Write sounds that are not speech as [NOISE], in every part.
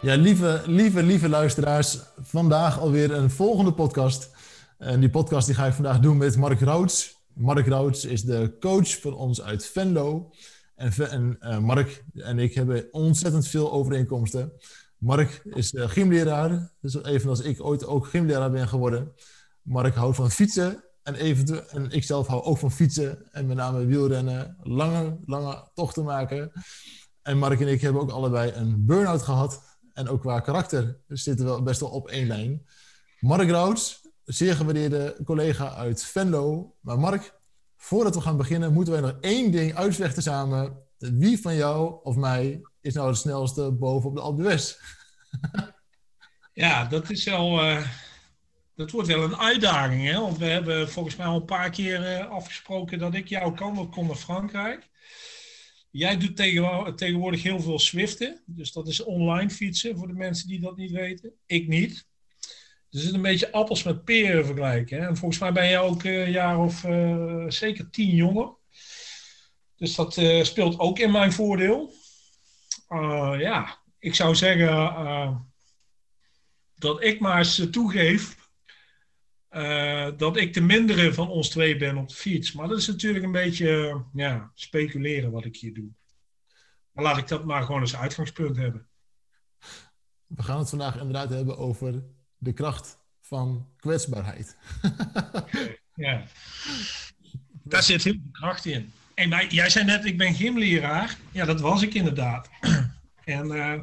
Ja, lieve, lieve, lieve luisteraars. Vandaag alweer een volgende podcast. En die podcast die ga ik vandaag doen met Mark Routs. Mark Routs is de coach van ons uit Venlo. En, uh, Mark en ik hebben ontzettend veel overeenkomsten. Mark is uh, gymleraar, dus evenals ik ooit ook gymleraar ben geworden. Mark houdt van fietsen en, even, en ik zelf hou ook van fietsen en met name wielrennen, lange, lange tochten maken. En Mark en ik hebben ook allebei een burn-out gehad. En ook qua karakter zitten we best wel op één lijn. Mark Routs, zeer gewaardeerde collega uit Venlo. Maar Mark, voordat we gaan beginnen, moeten wij nog één ding uitvechten samen. Wie van jou of mij is nou het snelste boven op de Alpe [LAUGHS] ja, dat is wel... Uh, dat wordt wel een uitdaging, hè? Want we hebben volgens mij al een paar keer uh, afgesproken dat ik jou kan op naar Frankrijk. Jij doet tegenwoordig heel veel Swiften. Dus dat is online fietsen voor de mensen die dat niet weten. Ik niet. Dus het is een beetje appels met peren vergelijken. Hè? En volgens mij ben je ook een jaar of uh, zeker tien jonger. Dus dat uh, speelt ook in mijn voordeel. Ja, ik zou zeggen dat ik maar eens toegeef uh, dat ik de mindere van ons twee ben op de fiets. Maar dat is natuurlijk een beetje ja, speculeren wat ik hier doe. Maar laat ik dat maar gewoon als uitgangspunt hebben. We gaan het vandaag inderdaad hebben over de kracht van kwetsbaarheid. [LAUGHS] ja, daar zit heel veel kracht in. En jij zei net, ik ben gymleraar. Ja, dat was ik inderdaad. [CLEARS THROAT] en uh,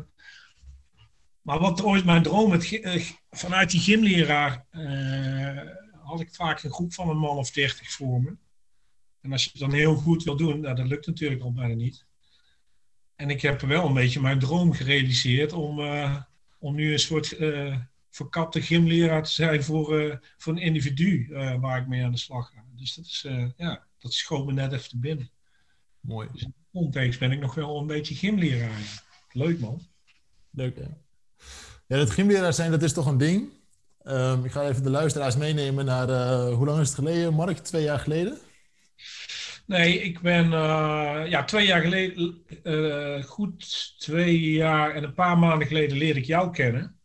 maar wat ooit mijn droom, het, uh, vanuit die gymleraar, uh, had ik vaak een groep van een man of dertig voor me. En als je het dan heel goed wil doen, nou, dat lukt natuurlijk al bijna niet. En ik heb wel een beetje mijn droom gerealiseerd om, uh, om nu een soort verkapte gymleraar te zijn voor, voor een individu waar ik mee aan de slag ga. Dus dat, is, ja, dat schoot me net even te binnen. Mooi. Dus in de context ben ik nog wel een beetje gymleraar. Leuk man. Leuk hè? Ja, dat gymleraar zijn, dat is toch een ding. Um, ik ga even de luisteraars meenemen naar, uh, hoe lang is het geleden, Mark? Twee jaar geleden? Nee, ik ben uh, ja, twee jaar geleden, uh, goed twee jaar en een paar maanden geleden leerde ik jou kennen.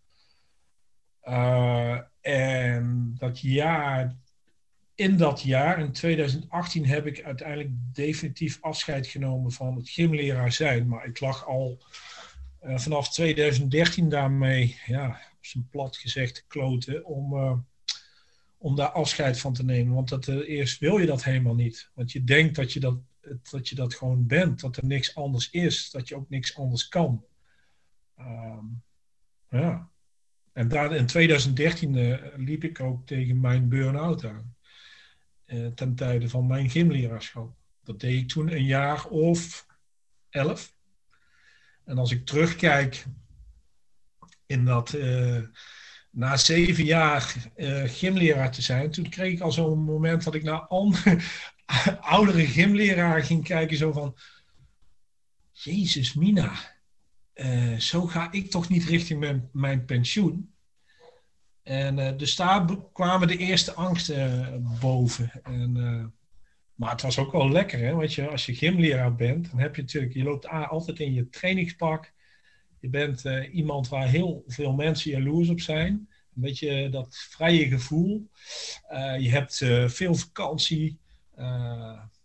en dat jaar, in dat jaar, in 2018, heb ik uiteindelijk definitief afscheid genomen van het gymleraar zijn. Maar ik lag al uh, vanaf 2013 daarmee, ja, op zijn plat gezegd, kloten om, uh, om daar afscheid van te nemen. Want dat, uh, eerst wil je dat helemaal niet. Want je denkt dat je dat, dat je dat gewoon bent, dat er niks anders is, dat je ook niks anders kan. Um, ja. En daar, in 2013 liep ik ook tegen mijn burn-out aan. ten tijde van mijn gymleraarschap. Dat deed ik toen een jaar of elf. En als ik terugkijk in dat, uh, na zeven jaar uh, gymleraar te zijn, toen kreeg ik al zo'n moment dat ik naar andere, [LAUGHS] oudere gymleraar ging kijken, zo van, Jezus Mina, uh, zo ga ik toch niet richting mijn, mijn pensioen. En dus daar kwamen de eerste angsten boven. En maar het was ook wel lekker, hè? Want je, als je gymleraar bent, dan heb je natuurlijk, je loopt altijd in je trainingspak. Je bent uh, iemand waar heel veel mensen jaloers op zijn. Een beetje dat vrije gevoel. Uh, je hebt uh, veel vakantie.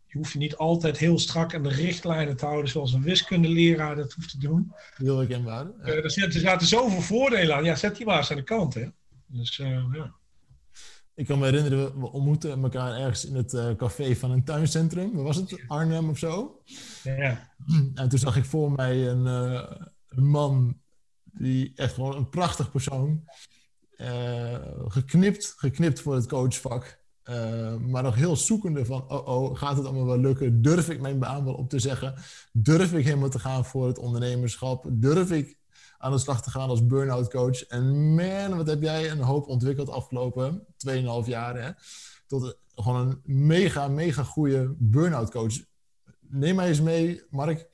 je hoeft je niet altijd heel strak aan de richtlijnen te houden, zoals een wiskundeleraar dat hoeft te doen. Herkenbaar. Ja. er, zitten, er zaten zoveel voordelen aan. Ja, zet die maar eens aan de kant, hè. Dus ja. Ik kan me herinneren, we ontmoeten elkaar ergens in het uh, café van een tuincentrum. Waar was het? Arnhem of zo? Ja. [CLEARS THROAT] En toen zag ik voor mij een, uh, een man, die echt gewoon een prachtig persoon, uh, geknipt, geknipt voor het coachvak. maar nog heel zoekende van, oh oh, gaat het allemaal wel lukken? Durf ik mijn baan wel op te zeggen? Durf ik helemaal te gaan voor het ondernemerschap? Durf ik aan de slag te gaan als burn-out coach. En man, wat heb jij een hoop ontwikkeld afgelopen 2,5 jaar. Hè? Tot gewoon een mega, mega goede burn-out coach. Neem mij eens mee, Mark.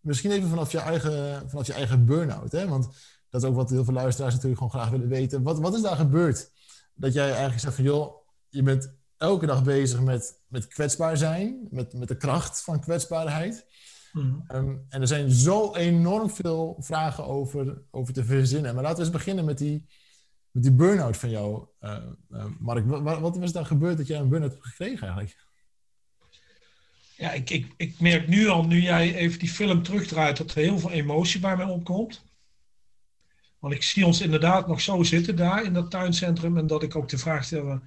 Misschien even vanaf je eigen, vanaf je eigen burn-out. Hè? Want dat is ook wat heel veel luisteraars natuurlijk gewoon graag willen weten. Wat, wat is daar gebeurd? Dat jij eigenlijk zegt van, joh, je bent elke dag bezig met, met kwetsbaar zijn. Met, met de kracht van kwetsbaarheid. Mhm. Ehm, en er zijn zo enorm veel vragen over, over te verzinnen. Maar laten we eens beginnen met die, met die burn-out van jou, uh, uh, Mark. Wat, wat was daar gebeurd dat jij een burn-out hebt gekregen eigenlijk? Ja, ik, ik, ik merk nu al, nu jij even die film terugdraait, dat er heel veel emotie bij mij opkomt. Want ik zie ons inderdaad nog zo zitten daar in dat tuincentrum. En dat ik ook de vraag stelde.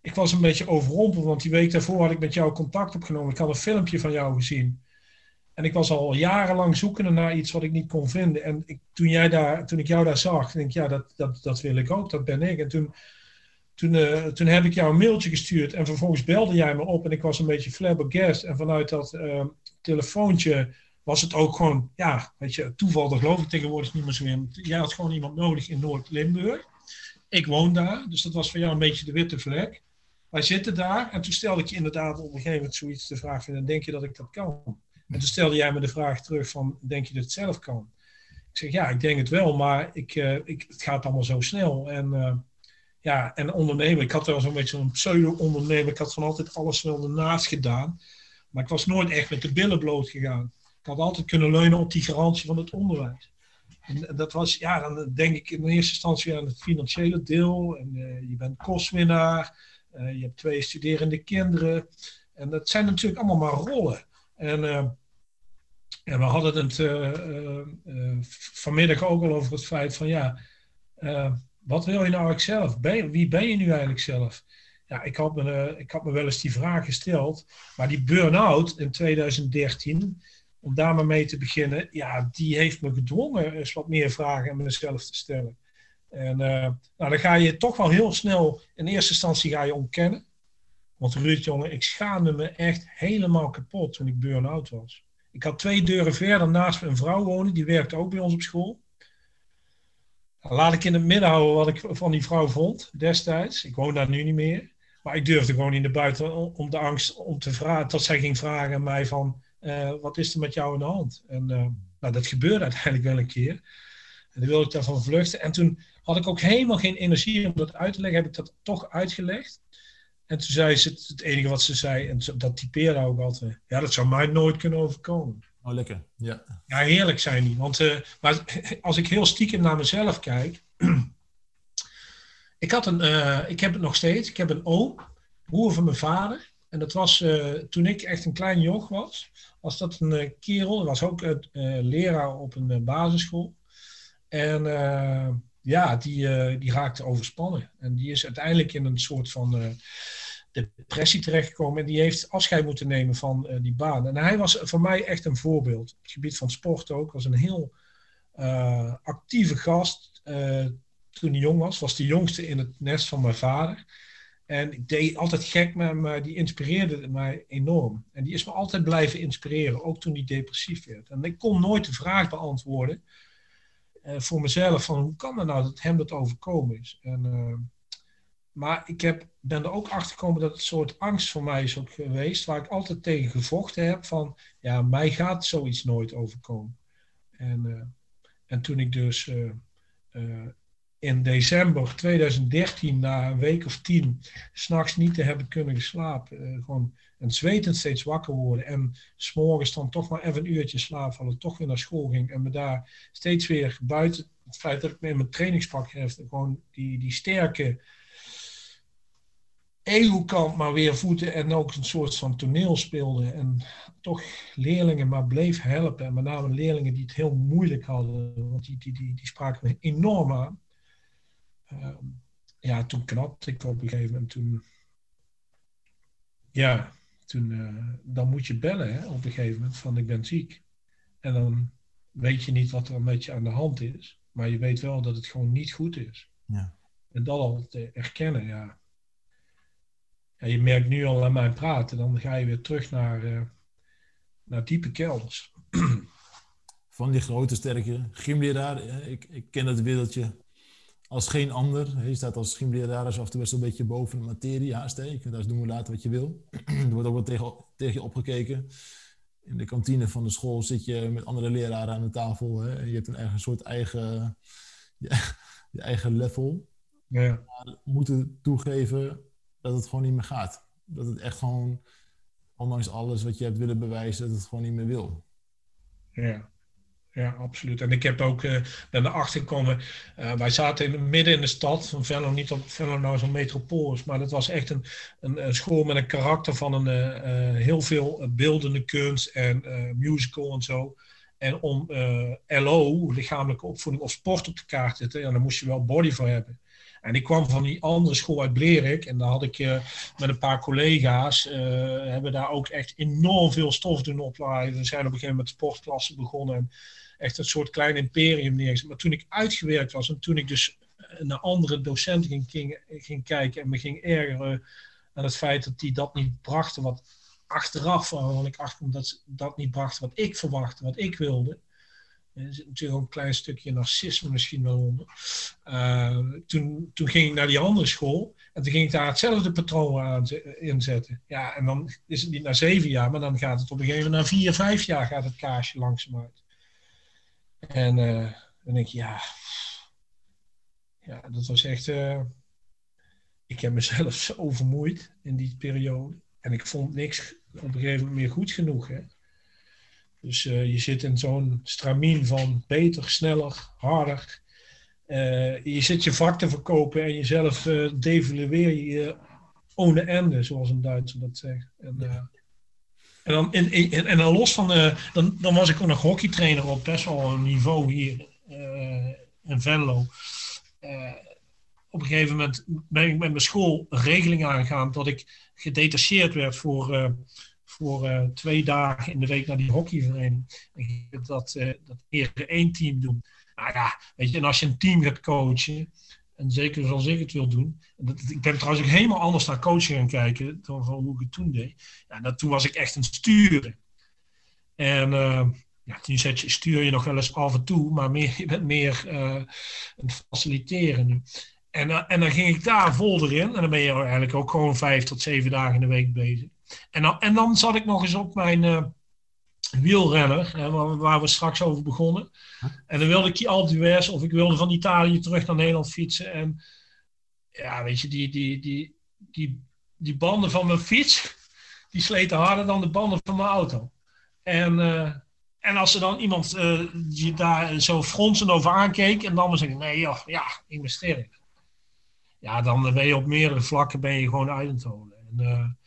Ik was een beetje overrompeld, want die week daarvoor had ik met jou contact opgenomen. Ik had een filmpje van jou gezien. En ik was al jarenlang zoekende naar iets wat ik niet kon vinden. En ik, toen, jij daar, toen ik jou daar zag, denk ik, ja, dat, dat, dat wil ik ook, dat ben ik. En toen, toen, uh, toen heb ik jou een mailtje gestuurd en vervolgens belde jij me op en ik was een beetje flabbergast. En vanuit dat uh, telefoontje was het ook gewoon, ja, weet je, toeval, dat geloof ik tegenwoordig niet meer zo in. Jij had gewoon iemand nodig in Noord-Limburg. Ik woon daar, dus dat was voor jou een beetje de witte vlek. Wij zitten daar en toen stelde ik je inderdaad op een gegeven moment zoiets de vraag van, denk je dat ik dat kan? En stelde jij me de vraag terug van, denk je dat het zelf kan? Ik zeg, ja, ik denk het wel, maar ik, uh, ik, het gaat allemaal zo snel. En uh, ja, en ondernemen, ik had wel zo'n beetje zo'n pseudo-ondernemer. Ik had van altijd alles wel ernaast gedaan. Maar ik was nooit echt met de billen bloot gegaan. Ik had altijd kunnen leunen op die garantie van het onderwijs. En dat was, ja, dan denk ik in eerste instantie aan het financiële deel. En uh, je bent kostwinnaar. je hebt twee studerende kinderen. En dat zijn natuurlijk allemaal maar rollen. En en we hadden het uh, vanmiddag ook al over het feit van ja, wat wil je nou eigenlijk zelf? Wie ben je nu eigenlijk zelf? Ja, ik had, me, ik had me wel eens die vraag gesteld, maar die burn-out in 2013, om daar maar mee te beginnen, ja, die heeft me gedwongen eens wat meer vragen aan mezelf te stellen. En nou, dan ga je toch wel heel snel, in eerste instantie ga je ontkennen. Want Ruud, jongen, ik schaamde me echt helemaal kapot toen ik burn-out was. Ik had twee deuren verder naast een vrouw wonen, die werkte ook bij ons op school. laat ik in het midden houden wat ik van die vrouw vond destijds. Ik woon daar nu niet meer. Maar ik durfde gewoon in de buiten om de angst om te vragen, tot zij ging vragen aan mij van, uh, wat is er met jou in de hand? En uh, nou, dat gebeurde uiteindelijk wel een keer. En toen wilde ik daarvan vluchten. En toen had ik ook helemaal geen energie om dat uit te leggen. Heb ik dat toch uitgelegd. En toen zei ze, het enige wat ze zei, en dat typeerde ook altijd, ja, dat zou mij nooit kunnen overkomen. Oh, lekker. Ja, ja heerlijk zijn die. Want uh, maar [LAUGHS] als ik heel stiekem naar mezelf kijk, [CLEARS THROAT] ik, had een, uh, ik heb het nog steeds, ik heb een oom, broer van mijn vader. En dat was uh, toen ik echt een klein joch was, was dat een kerel, dat was ook leraar op een basisschool. En ja, die, die raakte overspannen. En die is uiteindelijk in een soort van depressie terechtgekomen. En die heeft afscheid moeten nemen van uh, die baan. En hij was voor mij echt een voorbeeld. Op het gebied van sport ook. Was een heel uh, actieve gast. Uh, toen hij jong was. Was de jongste in het nest van mijn vader. En ik deed altijd gek met maar die inspireerde mij enorm. En die is me altijd blijven inspireren. Ook toen hij depressief werd. En ik kon nooit de vraag beantwoorden. voor mezelf van hoe kan het nou dat hem dat overkomen is. En maar ik heb, ben er ook achter gekomen dat het een soort angst voor mij is geweest, waar ik altijd tegen gevochten heb van, ja, mij gaat zoiets nooit overkomen. En, uh, en toen ik dus uh, uh, in december 2013, na een week of tien, s'nachts niet te hebben kunnen slapen, gewoon en zwetend steeds wakker worden en s'morgens dan toch maar even een uurtje slapen vallen, toch weer naar school ging en me daar steeds weer buiten het feit dat ik met mijn trainingspak heb, gewoon die, die sterke eeuwkant maar weer voeten en ook een soort van toneel speelde. En toch leerlingen maar bleef helpen. En met name leerlingen die het heel moeilijk hadden. Want die, die, die, die spraken me enorm aan. Uh, ja, toen knapte ik op een gegeven moment. Toen, ja, toen, uh, dan moet je bellen hè, op een gegeven moment van ik ben ziek. En dan weet je niet wat er met je aan de hand is. Maar je weet wel dat het gewoon niet goed is. Ja. En dat al te erkennen, ja ja, je merkt nu al aan mijn praten, dan ga je weer terug naar, uh, naar diepe kelders. [CLEARS THROAT] van die grote, sterke gymleraar. Ik, ik ken het wereldje als geen ander. Je staat als gymleraar af en toe best een beetje boven de materie haast. Je kunt daar doen laten wat je wil. [CLEARS THROAT] er wordt ook wel tegen, tegen je opgekeken. In de kantine van de school zit je met andere leraren aan de tafel. Hè? Je hebt een eigen soort eigen, [LAUGHS] je, eigen level. Ja. Maar moeten toegeven dat het gewoon niet meer gaat. Dat het echt gewoon, ondanks alles wat je hebt willen bewijzen, dat het gewoon niet meer wil. Ja ja, absoluut. En ik heb ook uh, ben erachter gekomen. Uh, wij zaten in, midden in de stad Venlo, niet op Venlo nou zo'n metropool is, maar dat was echt een, een, school met een karakter van een uh, heel veel beeldende kunst en musical en zo. En om LO, lichamelijke opvoeding of sport op de kaart te zetten, ja, daar moest je wel body voor hebben. En ik kwam van die andere school uit Blerik. En daar had ik uh, met een paar collega's, uh, hebben daar ook echt enorm veel stof doen opleiden. We zijn op een gegeven moment sportklassen begonnen. En echt een soort klein imperium neergezet. Maar toen ik uitgewerkt was en toen ik dus naar andere docenten ging, kijken en me ging ergeren aan het feit dat die dat niet brachten wat achteraf, want ik achterkom dat dat niet brachten wat ik verwachtte, wat ik wilde. Er zit natuurlijk ook een klein stukje narcisme misschien wel onder. Uh, toen, toen ging ik naar die andere school en toen ging ik daar hetzelfde patroon aan inzetten. Ja, en dan is het niet na zeven jaar, maar dan gaat het op een gegeven moment na vier, vijf jaar gaat het kaasje langzaam uit. En dan denk je, ja, ja, dat was echt. Uh, ik heb mezelf [LAUGHS] zo vermoeid in die periode. En ik vond niks op een gegeven moment meer goed genoeg. Hè. Dus uh, je zit in zo'n stramien van beter, sneller, harder. Uh, je zit je vak te verkopen en jezelf uh, devalueer je ohne ende, zoals een Duitser dat zegt. En, en, dan, en, en, en, dan los van, dan, dan was ik ook nog hockeytrainer op best wel een niveau hier in Venlo. op een gegeven moment ben ik met mijn school een regeling aangegaan dat ik gedetacheerd werd voor voor uh, twee dagen in de week naar die hockeyvereniging. En dat, uh, dat eerder één team doen. Nou ja, weet je, en als je een team gaat coachen, en zeker zoals ik het wil doen. Dat, ik ben trouwens ook helemaal anders naar coaching gaan kijken dan van hoe ik het toen deed. Ja, toen was ik echt een sturen. En uh, ja, toen zet je, stuur je nog wel eens af en toe, maar meer, [LAUGHS] je bent meer een faciliteren nu. En, en dan ging ik daar vol erin. En dan ben je eigenlijk ook gewoon vijf tot zeven dagen in de week bezig. En dan, en dan zat ik nog eens op mijn uh, wielrenner, hè, waar, waar, we straks over begonnen. En dan wilde ik die Alpe of ik wilde van Italië terug naar Nederland fietsen. En ja, weet je, die, die, die, die, die banden van mijn fiets, die sleten harder dan de banden van mijn auto. En, uh, en als er dan iemand uh, die daar zo fronsend over aankeek en dan was ik, nee joh, ja, investering. Ja, dan ben je op meerdere vlakken ben je gewoon uit het holen. En,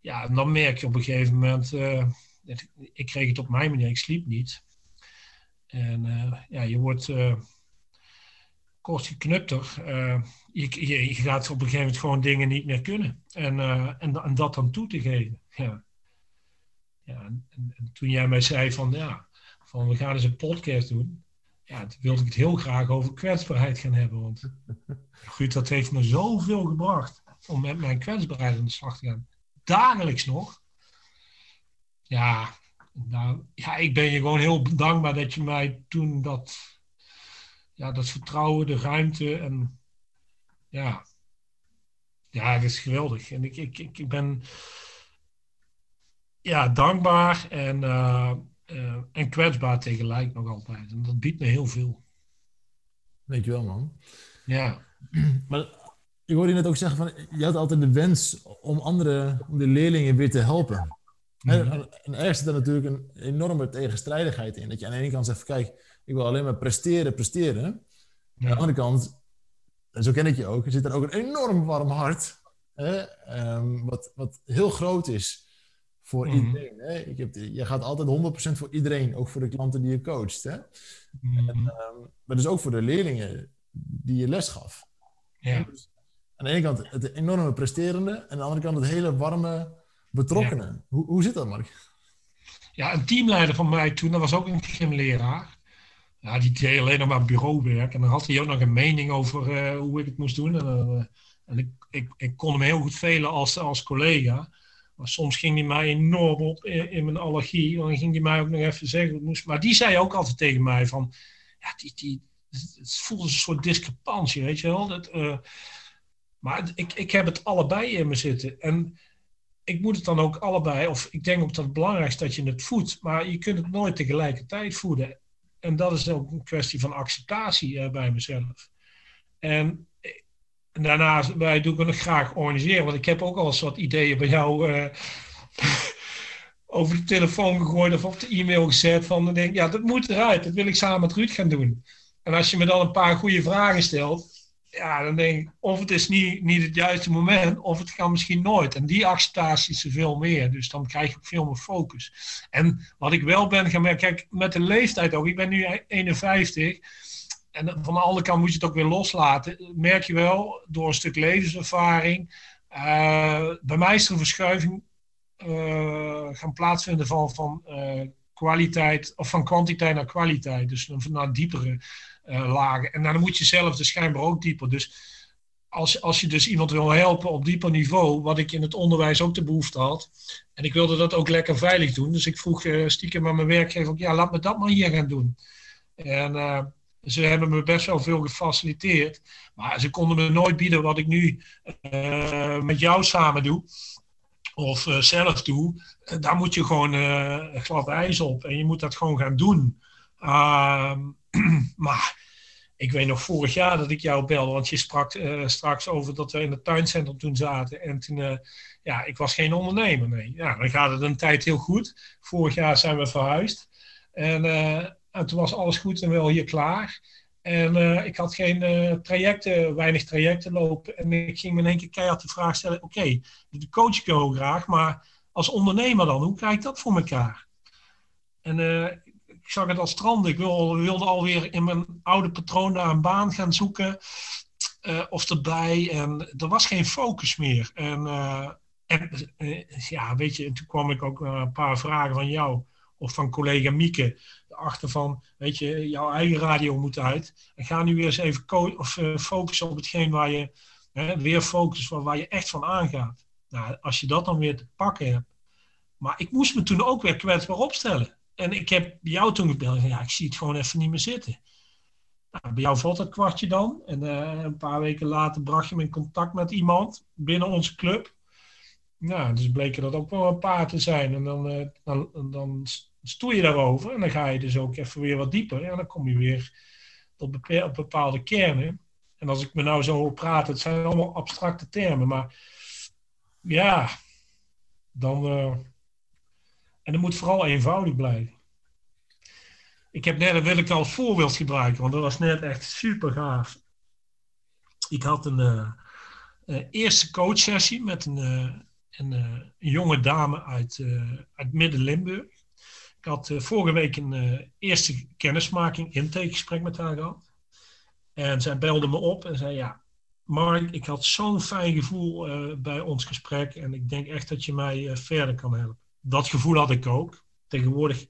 ja, en dan merk je op een gegeven moment, uh, ik kreeg het op mijn manier, ik sliep niet. En uh, ja, je wordt uh, kort geknupter. Je, je, gaat op een gegeven moment gewoon dingen niet meer kunnen. En, en, en, dat dan toe te geven. Ja. Ja, en, en, toen jij mij zei van, ja, van we gaan eens een podcast doen. Ja, toen wilde ik het heel graag over kwetsbaarheid gaan hebben. Want goed, dat heeft me zoveel gebracht om met mijn kwetsbaarheid aan de slag te gaan dagelijks nog. Ja, nou, ja, ik ben je gewoon heel dankbaar dat je mij toen dat, ja, dat vertrouwen, de ruimte en ja, ja, dat is geweldig. En ik, ik, ik, ik ben ja, dankbaar en, uh, uh, en kwetsbaar tegelijk nog altijd. En dat biedt me heel veel. Weet je wel, man. Ja. Maar ik hoorde je net ook zeggen van, je had altijd de wens om andere, om de leerlingen weer te helpen. En, en ergens zit er natuurlijk een enorme tegenstrijdigheid in. Dat je aan de ene kant zegt, kijk, ik wil alleen maar presteren, presteren. Aan de andere kant, en zo ken ik je ook, er zit er ook een enorm warm hart. Hè, um, wat, wat heel groot is voor mhm. iedereen. Hè? Ik heb, je gaat altijd 100% voor iedereen, ook voor de klanten die je coacht. Hè? Mhm. En, um, maar dus ook voor de leerlingen die je les gaf. Ja. Dus aan de ene kant het enorme presterende en aan de andere kant het hele warme betrokkenen. Hoe, hoe zit dat, Mark? Ja, een teamleider van mij toen, dat was ook een gymleraar. Ja, die deed alleen nog maar bureauwerk. En dan had hij ook nog een mening over uh, hoe ik het moest doen. En, uh, en ik, ik, ik, kon hem heel goed velen als, als collega. Maar soms ging die mij enorm op in, mijn allergie. Dan ging die mij ook nog even zeggen wat moest. Maar die zei ook altijd tegen mij van... Ja, die, die, het voelde een soort discrepantie, weet je wel. Dat, uh, maar ik, ik heb het allebei in me zitten. En ik moet het dan ook allebei... Of ik denk ook dat het belangrijkste dat je het voedt. Maar je kunt het nooit tegelijkertijd voeden. En dat is ook een kwestie van acceptatie uh, bij mezelf. En en daarnaast wij doe ik nog graag organiseren. Want ik heb ook al eens wat ideeën bij jou uh, [LAUGHS] over de telefoon gegooid of op de e-mail gezet. Van denk ja, dat moet eruit. Dat wil ik samen met Ruud gaan doen. En als je me dan een paar goede vragen stelt, ja, dan denk ik, of het is niet, niet het juiste moment, of het kan misschien nooit. En die acceptatie is er veel meer. Dus dan krijg je veel meer focus. En wat ik wel ben gaan merken, kijk, met de leeftijd ook. Ik ben nu 51 en van de andere kant moet je het ook weer loslaten. Merk je wel door een stuk levenservaring. Uh, bij mij is er een verschuiving uh, gaan plaatsvinden van, van uh, kwaliteit, of van kwantiteit naar kwaliteit. Dus naar diepere lagen. En dan moet je zelf dus schijnbaar ook dieper. Dus als, als je dus iemand wil helpen op dieper niveau, wat ik in het onderwijs ook de behoefte had. En ik wilde dat ook lekker veilig doen. Dus ik vroeg stiekem aan mijn werkgever, ja, laat me dat maar hier gaan doen. En ze hebben me best wel veel gefaciliteerd. Maar ze konden me nooit bieden wat ik nu met jou samen doe. Of zelf doe. Daar moet je gewoon glad ijs op. En je moet dat gewoon gaan doen. [CLEARS THROAT] Maar ik weet nog vorig jaar dat ik jou belde. Want je sprak straks over dat we in het tuincentrum toen zaten. En toen, ja, ik was geen ondernemer. Nee. Ja, dan gaat het een tijd heel goed. Vorig jaar zijn we verhuisd. En en toen was alles goed en wel hier klaar. En ik had geen trajecten, weinig trajecten lopen. En ik ging me in één keer keihard de vraag stellen: oké, okay, de coach ik heel graag, maar als ondernemer dan, hoe krijg ik dat voor elkaar? En ik zag het als strand. Ik wilde, wilde alweer in mijn oude patroon naar een baan gaan zoeken. of erbij. En er was geen focus meer. En, en ja, weet je, en toen kwam ik ook een paar vragen van jou of van collega Mieke achter van, weet je, jouw eigen radio moet uit. En ga nu weer eens even of, uh, focussen op hetgeen waar je, hè, weer focussen waar je echt van aangaat. Nou, als je dat dan weer te pakken hebt. Maar ik moest me toen ook weer kwetsbaar opstellen. En ik heb jou toen gebeld. Ja, ik zie het gewoon even niet meer zitten. Nou, bij jou valt dat kwartje dan. En uh, een paar weken later bracht je me in contact met iemand binnen onze club. Nou, dus bleken dat ook wel een paar te zijn. En dan, uh, dan, dan stoei je daarover en dan ga je dus ook even weer wat dieper. En dan kom je weer tot bepaalde kernen. En als ik me nou zo praat, het zijn allemaal abstracte termen, maar ja, dan. Uh, en het moet vooral eenvoudig blijven. Ik heb net, dat wil ik als voorbeeld gebruiken, want dat was net echt super gaaf. Ik had een uh, uh, eerste coachsessie met een, een, een, jonge dame uit, uit Midden-Limburg. Ik had vorige week een eerste kennismaking, intakegesprek met haar gehad. En zij belde me op en zei: Ja, Mark, ik had zo'n fijn gevoel bij ons gesprek. En ik denk echt dat je mij verder kan helpen. Dat gevoel had ik ook. Tegenwoordig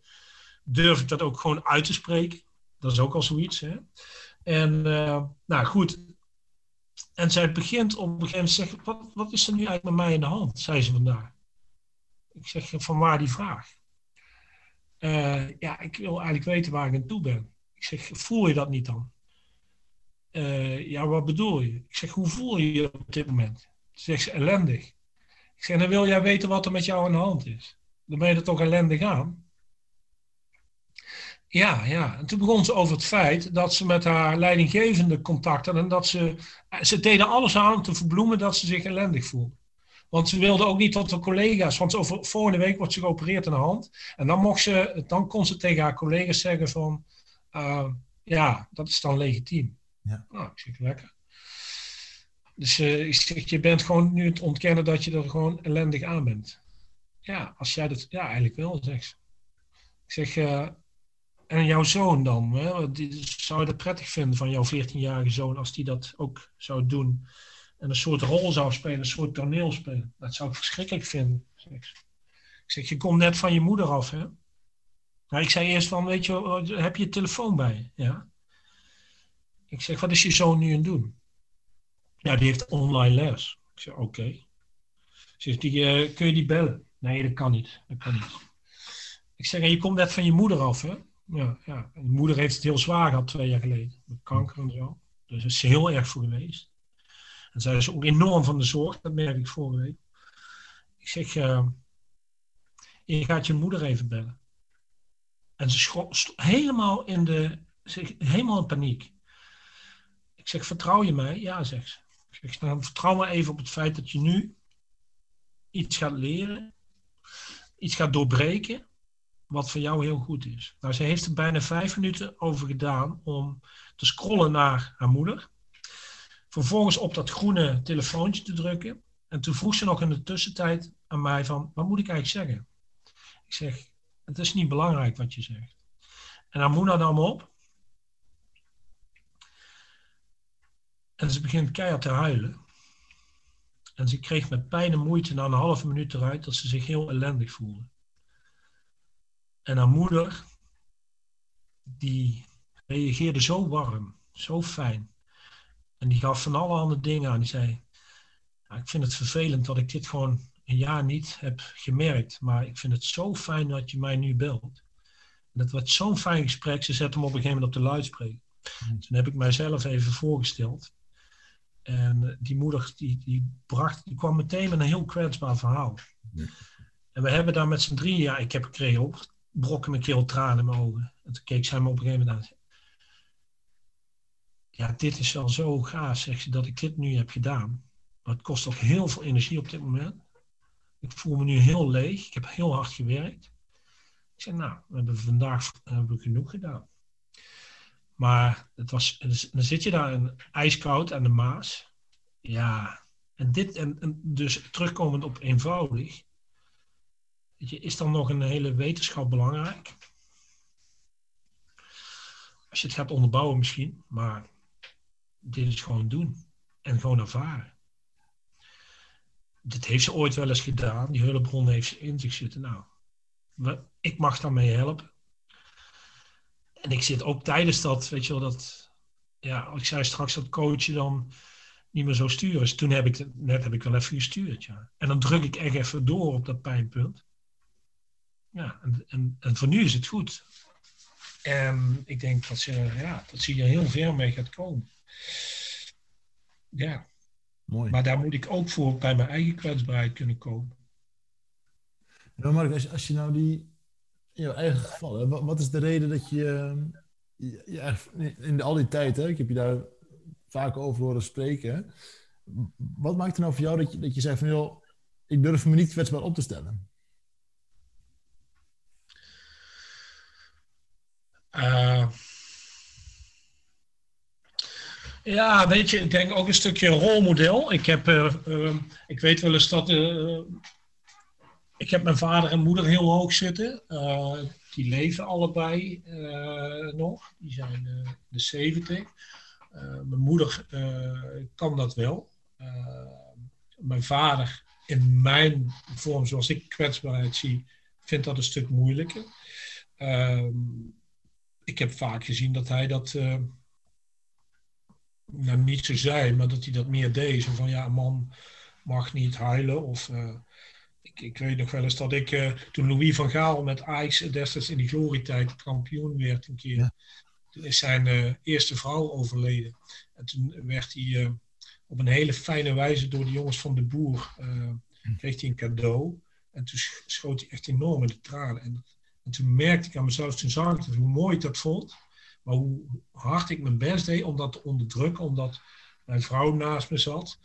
durf ik dat ook gewoon uit te spreken. Dat is ook al zoiets. Hè? En nou goed. En zij begint op een gegeven moment te zeggen: wat, wat is er nu eigenlijk met mij in de hand? zei ze vandaag. Ik zeg: Van waar die vraag? Uh, ja, ik wil eigenlijk weten waar ik aan toe ben. Ik zeg, voel je dat niet dan? Uh, ja, wat bedoel je? Ik zeg, hoe voel je je op dit moment? Ze, ellendig. Ik zeg, dan wil jij weten wat er met jou aan de hand is. Dan ben je er toch ellendig aan? Ja, ja. En toen begon ze over het feit dat ze met haar leidinggevende contact had en dat ze, ze deden alles aan om te verbloemen dat ze zich ellendig voelde. Want ze wilde ook niet tot de collega's, want over, volgende week wordt ze geopereerd in de hand. En dan, mocht ze, dan kon ze tegen haar collega's zeggen van, uh, ja, dat is dan legitiem. Ja. Nou, ik zeg lekker. Dus uh, ik zeg, je bent gewoon nu het ontkennen dat je er gewoon ellendig aan bent. Ja, als jij dat, ja, eigenlijk wel, zegt ze. Ik zeg, uh, en jouw zoon dan? Hè? Zou je dat prettig vinden van jouw 14-jarige zoon als die dat ook zou doen? en een soort rol zou spelen, een soort toneel spelen. Dat zou ik verschrikkelijk vinden. Ik zeg, je komt net van je moeder af, hè? Nou, ik zei eerst van, weet je, heb je telefoon bij? Ja. Ik zeg, wat is je zoon nu aan het doen? Ja, die heeft online les. Ik zeg, oké. Zegt die, eh, kun je die bellen? Nee, dat kan niet. Dat kan niet. Ik zeg, je komt net van je moeder af, hè? Ja, ja. Je moeder heeft het heel zwaar gehad twee jaar geleden. Met kanker en zo. Dus is ze heel erg voor geweest. En zij is ook enorm van de zorg, dat merk ik vorige week. Ik zeg, uh, je gaat je moeder even bellen. En ze schrok helemaal in de, helemaal in paniek. Ik zeg, vertrouw je mij? Ja, zegt ze. Zeg, nou, vertrouw even op het feit dat je nu iets gaat leren, iets gaat doorbreken, wat voor jou heel goed is. Nou, ze heeft er bijna vijf minuten over gedaan om te scrollen naar haar moeder. Vervolgens op dat groene telefoontje te drukken. En toen vroeg ze nog in de tussentijd aan mij van, wat moet ik eigenlijk zeggen? Ik zeg, het is niet belangrijk wat je zegt. En haar moeder nam op. En ze begint keihard te huilen. En ze kreeg met pijn en moeite na een halve minuut eruit dat ze zich heel ellendig voelde. En haar moeder, die reageerde zo warm, zo fijn. En die gaf van alle dingen aan. Die zei, ik vind het vervelend dat ik dit gewoon een jaar niet heb gemerkt. Maar ik vind het zo fijn dat je mij nu belt. En dat was zo'n fijn gesprek. Ze zette hem op een gegeven moment op de luidspreker. Hmm. Toen heb ik mijzelf even voorgesteld. En die moeder die, die, bracht, die kwam meteen met een heel kwetsbaar verhaal. En we hebben daar met z'n drieën, ja, ik heb ook brokken mijn keel tranen in mijn ogen. En toen keek zij me op een gegeven moment aan ja, dit is wel zo gaaf, zegt ze, dat ik dit nu heb gedaan. Maar het kost ook heel veel energie op dit moment. Ik voel me nu heel leeg. Ik heb heel hard gewerkt. Ik zeg, nou, we hebben vandaag hebben we genoeg gedaan. Maar het was, dan zit je daar in ijskoud aan de Maas. Ja, en dit, en, dus terugkomend op eenvoudig. Je, is dan nog een hele wetenschap belangrijk? Als je het gaat onderbouwen misschien, maar dit is gewoon doen. En gewoon ervaren. Dit heeft ze ooit wel eens gedaan. Die hulpbron heeft ze in zich zitten. Nou, ik mag daarmee helpen. En ik zit ook tijdens dat, weet je wel, dat, ja, ik zei straks dat coachen dan niet meer zo sturen. Dus toen heb ik, net heb ik wel even gestuurd, ja. En dan druk ik echt even door op dat pijnpunt. Ja, en, en, en voor nu is het goed. En ik denk dat ze, ja, dat ze hier heel ver mee gaat komen. Ja. Mooi. Maar daar moet ik ook voor bij mijn eigen kwetsbaarheid kunnen komen. Nou, Mark, als, als je nou die, in jouw eigen geval, wat, is de reden dat je, je, in al die tijd, hè, ik heb je daar vaak over horen spreken, wat maakt er nou voor jou dat je, dat je zei van, joh, ik durf me niet kwetsbaar op te stellen? Uh, ja, weet je, ik denk ook een stukje rolmodel. Ik, heb, uh, uh, ik weet wel eens dat. Ik heb mijn vader en moeder heel hoog zitten. die leven allebei nog. Die zijn de 70. mijn moeder kan dat wel. mijn vader, in mijn vorm zoals ik kwetsbaarheid zie, vindt dat een stuk moeilijker. Ehm, ik heb vaak gezien dat hij dat nou, niet zo zei, maar dat hij dat meer deed. Zo van ja, man mag niet huilen. Of ik, ik, weet nog wel eens dat ik, uh, toen Louis van Gaal met Ajax destijds in die glorietijd kampioen werd een keer. Toen is zijn uh, eerste vrouw overleden. En toen werd hij op een hele fijne wijze door de jongens van de boer, hm. kreeg hij een cadeau. En toen schoot hij echt enorm in de tranen. En, en toen merkte ik aan mezelf, toen zag ik hoe mooi ik dat vond. Maar hoe hard ik mijn best deed om dat te onderdrukken, omdat mijn vrouw naast me zat,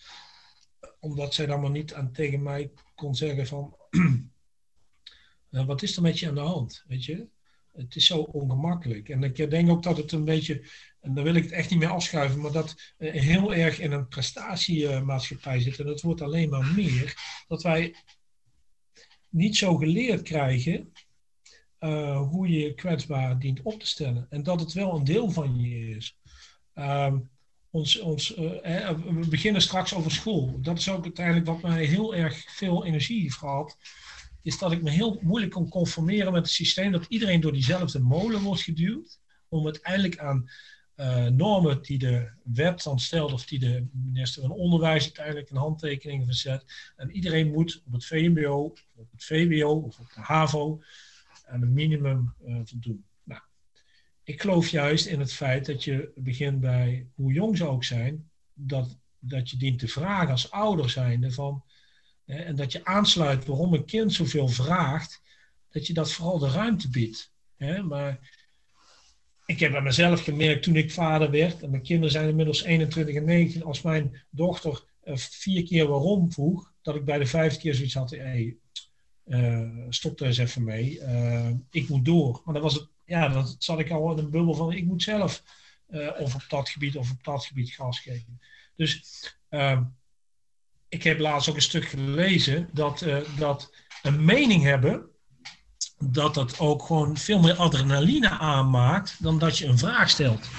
omdat zij dan maar niet aan, tegen mij kon zeggen van, [CLEARS THROAT] wat is er met je aan de hand, weet je? Het is zo ongemakkelijk. En ik denk ook dat het een beetje, en daar wil ik het echt niet meer afschuiven, maar dat heel erg in een prestatiemaatschappij zit. En dat wordt alleen maar meer. Dat wij niet zo geleerd krijgen uh, hoe je kwetsbaar dient op te stellen. En dat het wel een deel van je is. Uh, ons, ons, uh, we beginnen straks over school. Dat is ook uiteindelijk wat mij heel erg veel energie heeft. Is dat ik me heel moeilijk kon conformeren met het systeem dat iedereen door diezelfde molen wordt geduwd. Om uiteindelijk aan eh, normen die de wet dan stelt, of die de minister van Onderwijs uiteindelijk een handtekening verzet. En iedereen moet op het VMBO, op het VWO of op de HAVO aan een minimum uh, voldoen. Ik geloof juist in het feit dat je begint bij, hoe jong ze ook zijn, dat, dat je dient te vragen als ouder zijnde van, en dat je aansluit waarom een kind zoveel vraagt, dat je dat vooral de ruimte biedt. Hè? Maar ik heb bij mezelf gemerkt toen ik vader werd, en mijn kinderen zijn inmiddels 21 en 19, als mijn dochter uh, vier keer waarom vroeg, dat ik bij de vijfde keer zoiets had, hey, uh, stop er eens even mee, uh, ik moet door. Maar dan was het, ja, dan zat ik al in een bubbel van, ik moet zelf of op dat gebied of op dat gebied gas geven. Dus ehm, ik heb laatst ook een stuk gelezen dat, dat een mening hebben, dat dat ook gewoon veel meer adrenaline aanmaakt dan dat je een vraag stelt.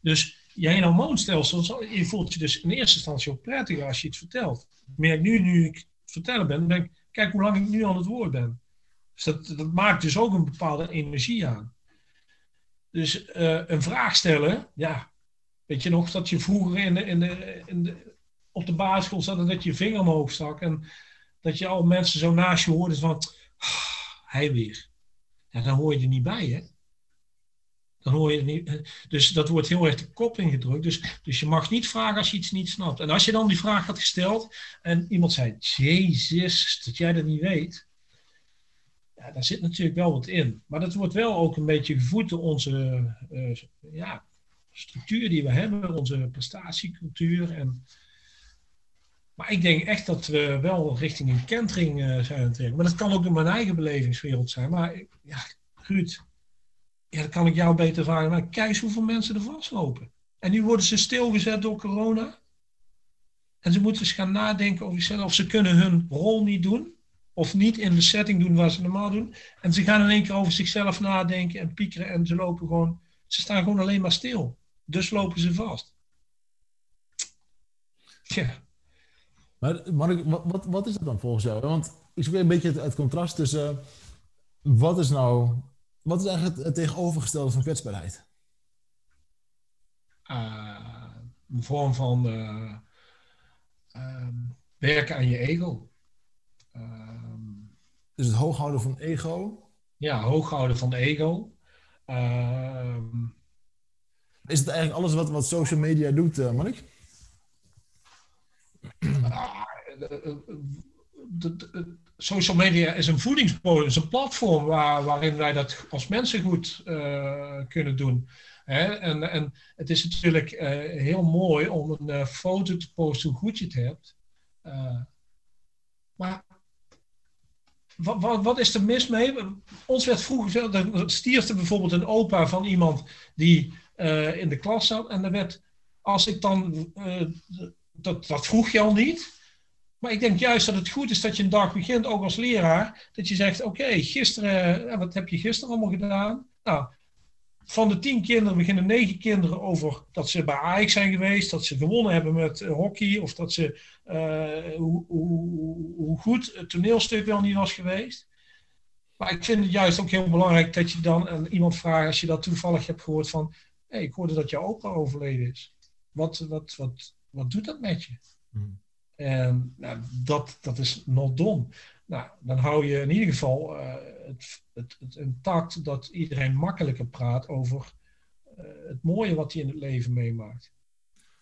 Dus jij een hormoonstelsel, je voelt je dus in eerste instantie ook prettiger als je iets vertelt. Merk nu, nu ik vertellen ben, ben kijk hoe lang ik nu aan het woord ben. Dus dat, dat maakt dus ook een bepaalde energie aan. Dus uh, een vraag stellen, ja, weet je nog dat je vroeger in de, in de, in de, op de basisschool zat en dat je je vinger omhoog stak en dat je al mensen zo naast je hoorde van, ah, hij weer. Ja, dan hoor je er niet bij, hè? Dan hoor je er niet. Dus dat wordt heel erg de kop ingedrukt. Dus, dus je mag niet vragen als je iets niet snapt. En als je dan die vraag had gesteld en iemand zei: Jezus, dat jij dat niet weet. Daar zit natuurlijk wel wat in. Maar dat wordt wel ook een beetje gevoed door onze uh, ja, structuur die we hebben, onze prestatiecultuur. En, maar ik denk echt dat we wel richting een kentering uh, zijn aan. Maar dat kan ook in mijn eigen belevingswereld zijn. Maar ja, Ruud, ja, kan ik jou beter vragen. Maar kijk eens hoeveel mensen er vastlopen. En nu worden ze stilgezet door corona. En ze moeten eens gaan nadenken over zichzelf. Of ze kunnen hun rol niet doen. Of niet in de setting doen waar ze normaal doen. En ze gaan in één keer over zichzelf nadenken en piekeren. En ze lopen gewoon. Ze staan gewoon alleen maar stil. Dus lopen ze vast. Ja. Maar Mark, wat, wat is dat dan volgens jou? Want ik zoek een beetje het, het contrast tussen... Uh, wat is nou... Wat is eigenlijk het, het tegenovergestelde van kwetsbaarheid? Uh, een vorm van uh, werken aan je ego. Dus het hooghouden van ego? Ja, hooghouden van ego. is het eigenlijk alles wat, wat social media doet, uh, Mark? social media is een voedingsbodem, is een platform waar, waarin wij dat als mensen goed uh, kunnen doen. Hè? En, en het is natuurlijk uh, heel mooi om een foto te posten hoe goed je het hebt. maar wat, wat, wat, is er mis mee? Ons werd vroeger, dan stierfde bijvoorbeeld een opa van iemand die in de klas zat. En dan werd, als ik dan, dat, dat vroeg je al niet. Maar ik denk juist dat het goed is dat je een dag begint, ook als leraar, dat je zegt: Oké, gisteren, wat heb je gisteren allemaal gedaan? Nou, van de tien kinderen beginnen negen kinderen over dat ze bij Ajax zijn geweest, dat ze gewonnen hebben met uh, hockey, of dat ze, uh, hoe, hoe, hoe, goed het toneelstuk wel niet was geweest. Maar ik vind het juist ook heel belangrijk dat je dan aan iemand vraagt, als je dat toevallig hebt gehoord, van: Hé, hey, ik hoorde dat jouw opa overleden is. Wat, wat, wat, wat doet dat met je? Mm. En nou, dat, dat is not done. Nou, dan hou je in ieder geval uh, het, het, intact dat iedereen makkelijker praat over uh, het mooie wat hij in het leven meemaakt.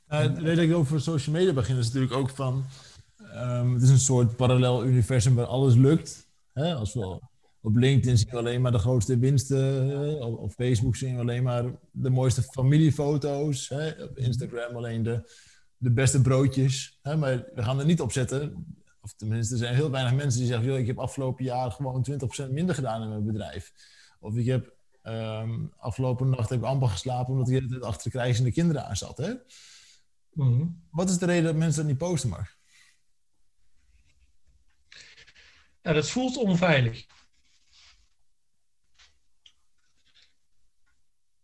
Uh, weet ik over social media beginnen is natuurlijk ook van. Um, het is een soort parallel universum waar alles lukt. Hè? Als we op LinkedIn zien we alleen maar de grootste winsten. Op, op Facebook zien we alleen maar de mooiste familiefoto's. Hè? Op Instagram alleen de, de beste broodjes. Hè, maar we gaan er niet op zetten. Of tenminste, er zijn heel weinig mensen die zeggen: ik heb afgelopen jaar gewoon 20% minder gedaan in mijn bedrijf. Of ik heb um, afgelopen nacht heb ik amper geslapen omdat ik het achter de krijzende kinderen aan zat. Hè? Mm Wat is de reden dat mensen dat niet posten, maar? Ja, dat voelt onveilig.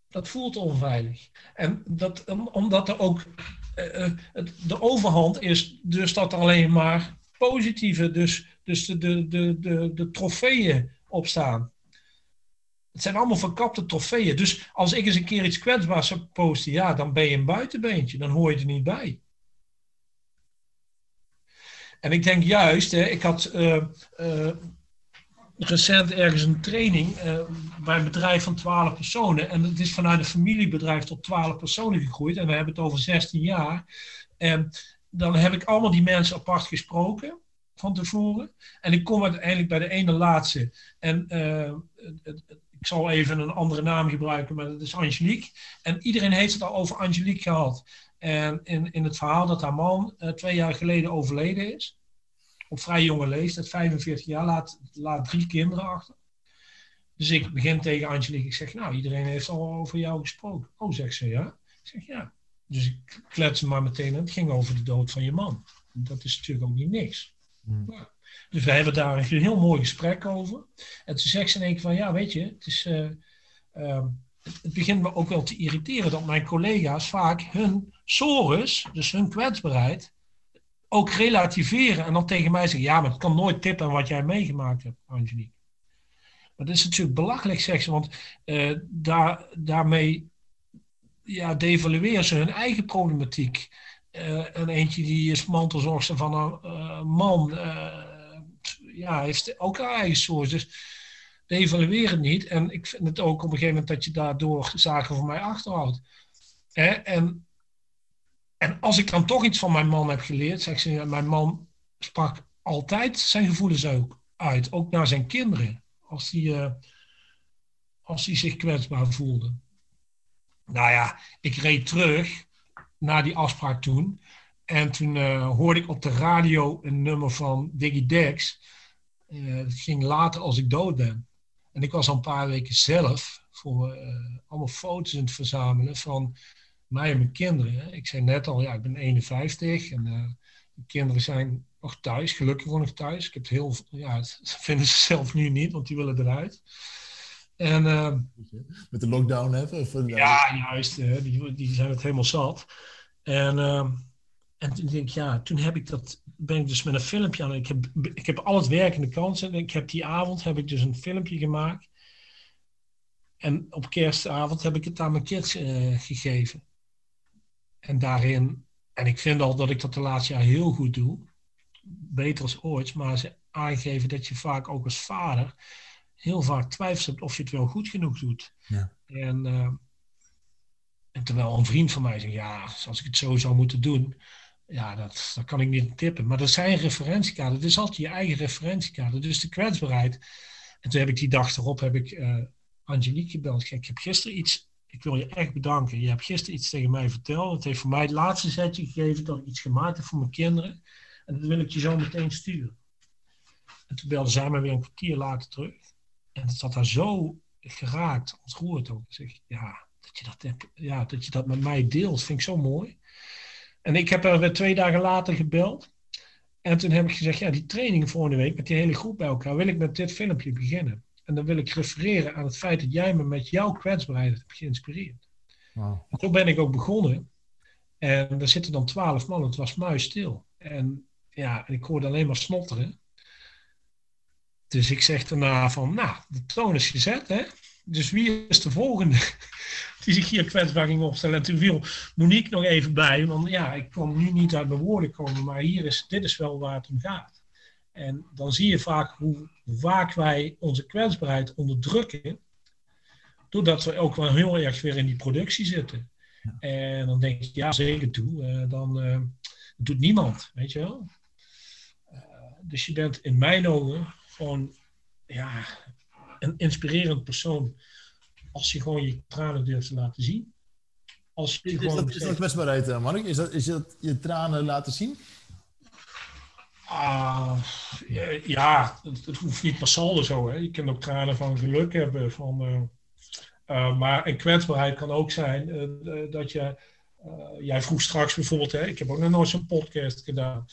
Dat voelt onveilig. En dat, omdat er ook uh, de overhand is dus dat alleen maar positieve, dus, dus de, de, de, de, de trofeeën op staan. Het zijn allemaal verkapte trofeeën. Dus als ik eens een keer iets kwetsbaars zou posten, ja, dan ben je een buitenbeentje. Dan hoor je er niet bij. En ik denk juist, hè, ik had uh, uh, recent ergens een training uh, bij een bedrijf van 12 personen. En het is vanuit een familiebedrijf tot 12 personen gegroeid. En we hebben het over 16 jaar. En dan heb ik allemaal die mensen apart gesproken van tevoren. En ik kom uiteindelijk bij de ene laatste. En ik zal even een andere naam gebruiken, maar dat is Angelique. En iedereen heeft het al over Angelique gehad. En in, in het verhaal dat haar man uh, twee jaar geleden overleden is, op vrij jonge leeftijd, 45 jaar, laat, laat drie kinderen achter. Dus ik begin tegen Angelique, ik zeg, nou, iedereen heeft al over jou gesproken. Oh, zegt ze, ja? Ik zeg, ja. Dus ik klets maar meteen en het ging over de dood van je man. Dat is natuurlijk ook niet niks. Hmm. Ja. Dus we hebben daar een heel mooi gesprek over. En toen zegt ze in één keer van, ja, weet je, het, is, uh, uh, het begint me ook wel te irriteren dat mijn collega's vaak hun sores, dus hun kwetsbaarheid, ook relativeren. En dan tegen mij zeggen, ja, maar het kan nooit tippen wat jij meegemaakt hebt, Angelique. Maar dat is natuurlijk belachelijk, zegt ze, want uh, daar, daarmee ja, devalueren ze hun eigen problematiek. Uh, en eentje die is mantelzorgster van een uh, man, ja, heeft ook haar eigen soort. Dus niet. En ik vind het ook op een gegeven moment dat je daardoor zaken voor mij achterhoudt. Hè? En, en als ik dan toch iets van mijn man heb geleerd, zeg ze, mijn man sprak altijd zijn gevoelens uit, ook naar zijn kinderen, als uh, als hij zich kwetsbaar voelde. Nou ja, ik reed terug na die afspraak toen. En toen uh, hoorde ik op de radio een nummer van Diggy Dex. Het ging later als ik dood ben. En ik was al een paar weken zelf voor uh, allemaal foto's in het verzamelen van mij en mijn kinderen. Ik zei net al, ja, ik ben 51 en mijn kinderen zijn nog thuis, gelukkig nog thuis. Ik heb heel, ja, [LAUGHS] dat vinden ze zelf nu niet, want die willen eruit. En, uh, Met de lockdown, hè? ja, juist. die, die zijn het helemaal zat. En, en toen denk ik, ja, toen heb ik dat ben ik dus met een filmpje aan. Ik heb, ik heb al het werkende kansen. Ik heb die avond heb ik dus een filmpje gemaakt. En op kerstavond heb ik het aan mijn kids uh, gegeven. En daarin, en ik vind al dat ik dat de laatste jaar heel goed doe. Beter als ooit, maar ze aangeven dat je vaak ook als vader heel vaak twijfelt of je het wel goed genoeg doet. Ja. En, uh, en terwijl een vriend van mij zegt, ja, als ik het zo zou moeten doen, ja, dat, dat kan ik niet tippen. Maar dat zijn referentiekader. Het is altijd je eigen referentiekader. Dus de kwetsbaarheid. En toen heb ik die dag erop heb ik uh, Angelique gebeld. Ik heb gisteren iets. Ik wil je echt bedanken. Je hebt gisteren iets tegen mij verteld. Het heeft voor mij het laatste zetje gegeven dat ik iets gemaakt heb voor mijn kinderen. En dat wil ik je zo meteen sturen. En toen belde zij me weer een kwartier later terug. En het zat daar zo geraakt, ontroerd ook. Ik zeg, ja, dat je dat, ja, dat je dat met mij deelt, vind ik zo mooi. En ik heb er twee dagen later gebeld. En toen heb ik gezegd, ja, die training volgende week met die hele groep bij elkaar, wil ik met dit filmpje beginnen. En dan wil ik refereren aan het feit dat jij me met jouw kwetsbaarheid hebt geïnspireerd. Wow. En toen ben ik ook begonnen. En er zitten dan twaalf man, het was muisstil. En ja, ik hoorde alleen maar snotteren. Dus ik zeg daarna van, nou, de toon is gezet, hè. Dus wie is de volgende? [LAUGHS] die zich hier kwetsbaar ging opstellen. En toen viel Monique nog even bij, want ja, ik kon nu niet uit mijn woorden komen, maar hier is, dit is wel waar het om gaat. En dan zie je vaak hoe vaak wij onze kwetsbaarheid onderdrukken, doordat we ook wel heel erg weer in die productie zitten. En dan denk ik, ja, zeker toe, uh, dan uh, doet niemand, weet je wel. Uh, dus je bent in mijn ogen gewoon ja, een inspirerend persoon als je gewoon je tranen durft te laten zien. Als je is, gewoon dat, is dat kwetsbaarheid, eh, Mark? Is dat, is dat je tranen laten zien? Ah, ja, het, het, hoeft niet massaal zo. Hè. Je kan ook tranen van geluk hebben. Van, uh, uh, maar een kwetsbaarheid kan ook zijn dat je... jij vroeg straks bijvoorbeeld, hè, ik heb ook nog nooit zo'n podcast gedaan.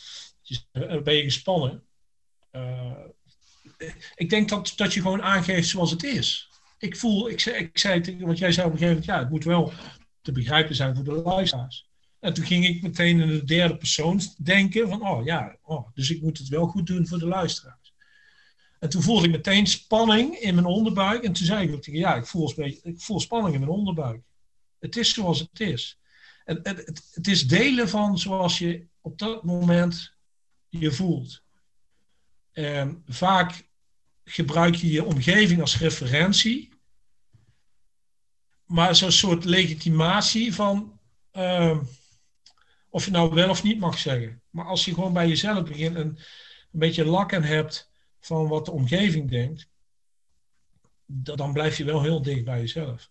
ben je gespannen? Ik denk dat, dat je gewoon aangeeft zoals het is ik voel, ik zei, ik zei want jij zei op een gegeven moment, ja, het moet wel te begrijpen zijn voor de luisteraars. En toen ging ik meteen in de derde persoon denken van, oh ja, oh, dus ik moet het wel goed doen voor de luisteraars. En toen voelde ik meteen spanning in mijn onderbuik. En toen zei ik ook tegen ja, ik voel, ik voel spanning in mijn onderbuik. Het is zoals het is. En het, het, het is delen van zoals je op dat moment je voelt. En vaak gebruik je je omgeving als referentie. Maar zo'n soort legitimatie van uh, of je nou wel of niet mag zeggen. Maar als je gewoon bij jezelf begint en een beetje lakken hebt van wat de omgeving denkt, dan blijf je wel heel dicht bij jezelf.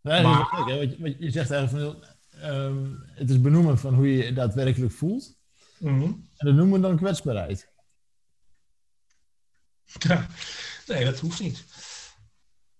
Ja, maar, je, je zegt eigenlijk van, um, het is benoemen van hoe je je daadwerkelijk voelt. Mhm. En dat noemen we dan kwetsbaarheid. [LAUGHS] Ja, nee, dat hoeft niet.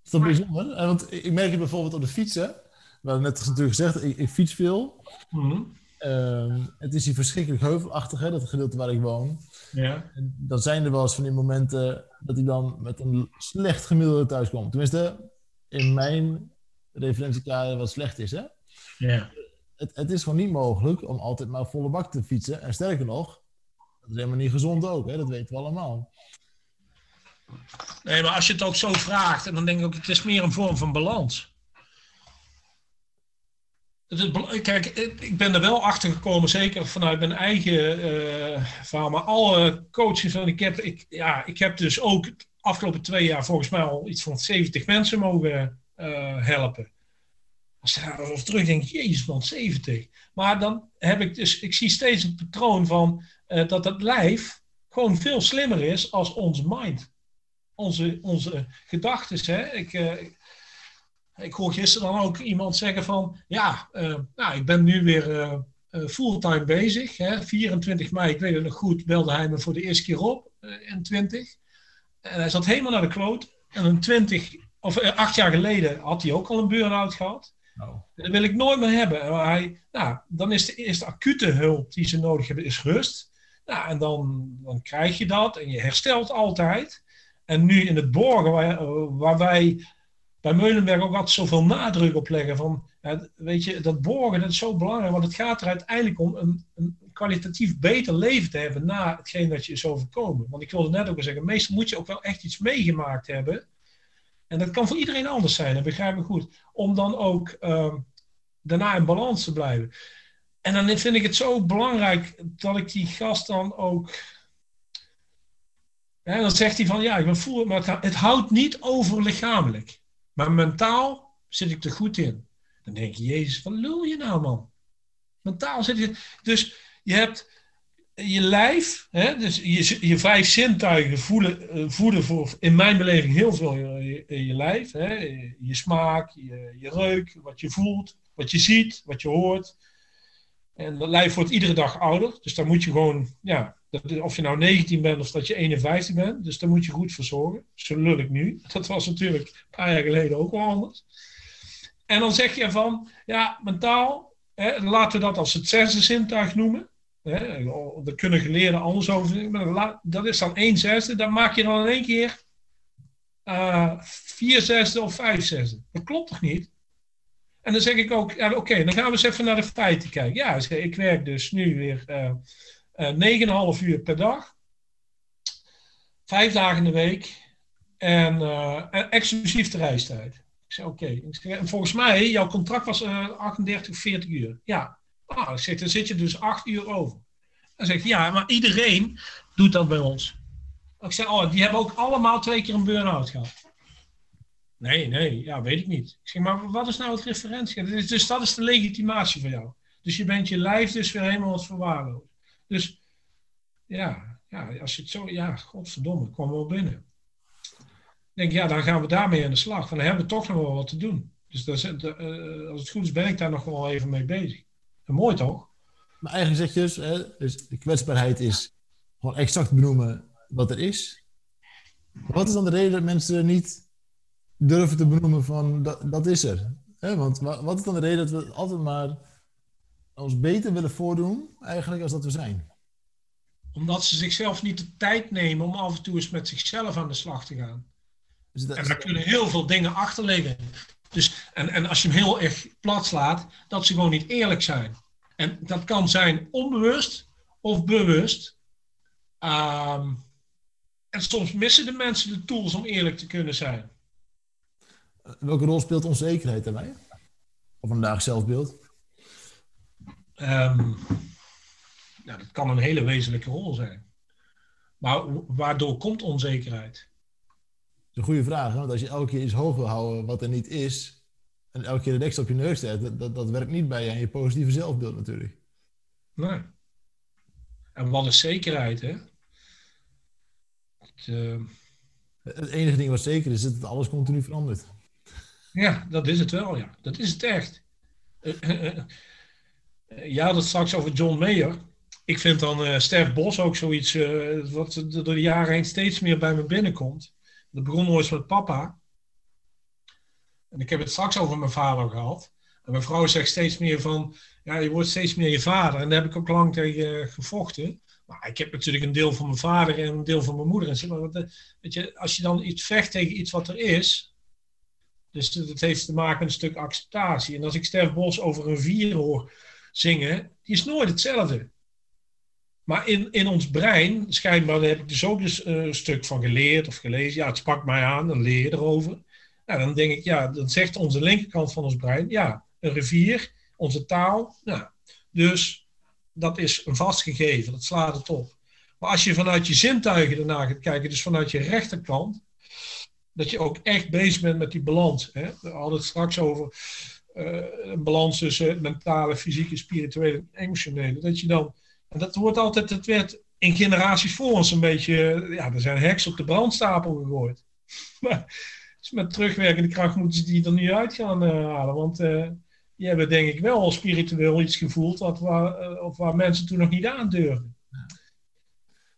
Is dat bijzonder? Want ik merk het bijvoorbeeld op de fietsen. We hadden net natuurlijk gezegd, ik, ik fiets veel. Mhm. Ehm, het is hier verschrikkelijk heuvelachtig, hè, dat gedeelte waar ik woon. Ja. En dan zijn er wel eens van die momenten dat hij dan met een slecht gemiddelde thuis komt. Tenminste, in mijn referentiekader wat slecht is. Hè? Ja. Het, het is gewoon niet mogelijk om altijd maar volle bak te fietsen. En sterker nog, dat is helemaal niet gezond ook. Hè? Dat weten we allemaal. Nee, maar als je het ook zo vraagt, en dan denk ik ook, het is meer een vorm van balans. Kijk, ik ben er wel achter gekomen, zeker vanuit mijn eigen uh. Maar alle coaches van ik heb, ik, ja, ik heb dus ook de afgelopen twee jaar volgens mij al iets van 70 mensen mogen uh, helpen. Als ik daarover terug denk, jezus man, 70. Maar dan heb ik dus, ik zie steeds een patroon van uh, dat het lijf gewoon veel slimmer is als onze mind. Onze, onze gedachten. Hè? Ik, ik hoor gisteren dan ook iemand zeggen van, ja, uh, nou, ik ben nu weer uh, uh, fulltime bezig. Hè. 24 mei, ik weet het nog goed, belde hij me voor de eerste keer op in 20. En hij zat helemaal naar de kloot. En een 20, of acht jaar geleden had hij ook al een burn-out gehad. Oh. Dat wil ik nooit meer hebben. Hij, nou, dan is de eerste acute hulp die ze nodig hebben, is rust. Nou, en dan, dan krijg je dat en je herstelt altijd. En nu in het borgen, waar, wij bij Meulenberg ook altijd zoveel nadruk op leggen. Van, weet je, dat borgen dat is zo belangrijk, want het gaat er uiteindelijk om een, een, kwalitatief beter leven te hebben na hetgeen dat je is overkomen. Want ik wilde net ook al zeggen, meestal moet je ook wel echt iets meegemaakt hebben. En dat kan voor iedereen anders zijn, dat begrijp ik goed. Om dan ook uh, daarna in balans te blijven. En dan vind ik het zo belangrijk dat ik die gast dan ook. Ja, dan zegt hij van ja, ik voel, maar het, houdt niet over lichamelijk. Maar mentaal zit ik er goed in. Dan denk je, Jezus, wat lul je nou, man? Mentaal zit je. Dus je hebt je lijf, hè, dus je, je vijf zintuigen voelen, voeden voor, in mijn beleving, heel veel je, je, lijf. Hè, je, smaak, je, je reuk, wat je voelt, wat je ziet, wat je hoort. En dat lijf wordt iedere dag ouder. Dus daar moet je gewoon, ja, of je nou 19 bent of dat je 51 bent. Dus daar moet je goed voor zorgen. Zo lul ik nu. [LAUGHS] Dat was natuurlijk een paar jaar geleden ook wel anders. En dan zeg je van, ja, mentaal, hè, laten we dat als het zesde zintuig noemen. Hè, daar kunnen geleerden anders over Dat is dan één zesde. Dan maak je dan in één keer uh, vier zesde of vijf zesde. Dat klopt toch niet? En dan zeg ik ook, ja, oké, dan gaan we eens even naar de feiten kijken. Ja, ik werk dus nu weer... Uh, 9,5 uur per dag. Vijf dagen in de week. En uh, exclusief de reistijd. Ik zei, oké. Okay. Volgens mij, jouw contract was uh, 38, 40 uur. Ja. Ah, ik zeg, dan zit je dus 8 uur over. Dan zeg ik, ja, maar iedereen doet dat bij ons. Ik zei, oh, die hebben ook allemaal twee keer een burn-out gehad. Nee, nee, ja, weet ik niet. Ik zeg, maar wat is nou het referentie? Dus, dus dat is de legitimatie van jou. Dus je bent je lijf dus weer helemaal wat verwaarloosd. Dus ja, ja, als je het zo, ja, godverdomme, kwam wel binnen. Ik denk, ja, dan gaan we daarmee aan de slag. dan hebben we toch nog wel wat te doen. Dus uh, als het goed is, ben ik daar nog wel even mee bezig. Mooi toch? Maar eigenlijk zeg je dus, hè, dus de kwetsbaarheid is gewoon exact benoemen wat er is. Wat is dan de reden dat mensen niet durven te benoemen van dat, dat is er? Hè? Want wat is dan de reden dat we altijd maar ons beter willen voordoen, eigenlijk, als dat we zijn. Omdat ze zichzelf niet de tijd nemen om af en toe eens met zichzelf aan de slag te gaan. Dus dat, en daar kunnen heel veel dingen achter liggen. Dus, en, en als je hem heel erg plat slaat, dat ze gewoon niet eerlijk zijn. En dat kan zijn onbewust of bewust. Um, En soms missen de mensen de tools om eerlijk te kunnen zijn. Welke rol speelt onzekerheid daarbij? Of vandaag zelfbeeld? Um, nou, dat kan een hele wezenlijke rol zijn. Maar waardoor komt onzekerheid? Dat is een goede vraag. Want als je elke keer iets hoog wil houden wat er niet is, en elke keer de deksel op je neus zet, dat, dat, dat werkt niet bij je, je positieve zelfbeeld natuurlijk. Nee. En wat is zekerheid, hè? Het, uh... het enige ding wat zeker is, is dat alles continu verandert. Ja, dat is het wel, ja. Dat is het echt. Uh, ja, dat straks over John Mayer. Ik vind dan uh, Bos ook zoiets wat door de jaren heen steeds meer bij me binnenkomt. Dat begon ooit met papa. En ik heb het straks over mijn vader gehad. En mijn vrouw zegt steeds meer van, ja, je wordt steeds meer je vader. En daar heb ik ook lang tegen gevochten. Maar ik heb natuurlijk een deel van mijn vader en een deel van mijn moeder. En weet je, als je dan iets vecht tegen iets wat er is, dus dat heeft te maken met een stuk acceptatie. En als ik Stef Bos over een vier hoor zingen, die is nooit hetzelfde. Maar in, in ons brein, schijnbaar, daar heb ik dus ook dus, een stuk van geleerd of gelezen. Ja, het sprak mij aan, dan leer je erover. Nou, dan denk ik, ja, dan zegt onze linkerkant van ons brein, ja, een rivier, onze taal. Nou, dus dat is een vast gegeven, dat slaat het op. Maar als je vanuit je zintuigen ernaar gaat kijken, dus vanuit je rechterkant, dat je ook echt bezig bent met die balans. Hè? We hadden het straks over een balans tussen mentale, fysieke, spirituele en emotionele. Dat je dan, en dat wordt altijd, het werd in generaties voor ons een beetje, ja, er zijn heks op de brandstapel gegooid. [LAUGHS] maar dus met terugwerkende kracht moeten ze die er nu uit gaan uh, halen. Want uh, die hebben denk ik wel spiritueel iets gevoeld wat waar, of waar mensen toen nog niet aandurfden.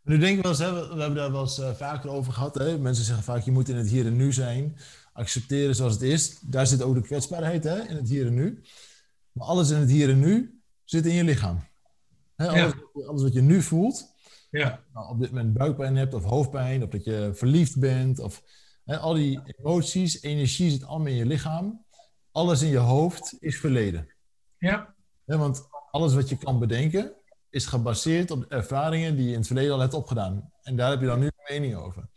Nu denk ik wel eens, hè, we, hebben daar wel eens vaker over gehad. Hè? Mensen zeggen vaak, je moet in het hier en nu zijn. Accepteren zoals het is. Daar zit ook de kwetsbaarheid hè, in het hier en nu. Maar alles in het hier en nu zit in je lichaam. Hè, alles, ja. alles, wat je nu voelt. Ja. Nou, op dit moment buikpijn hebt of hoofdpijn. Of dat je verliefd bent. Of hè, al die emoties, energie zit allemaal in je lichaam. Alles in je hoofd is verleden. Ja. want alles wat je kan bedenken, is gebaseerd op de ervaringen die je in het verleden al hebt opgedaan. En daar heb je dan nu een mening over.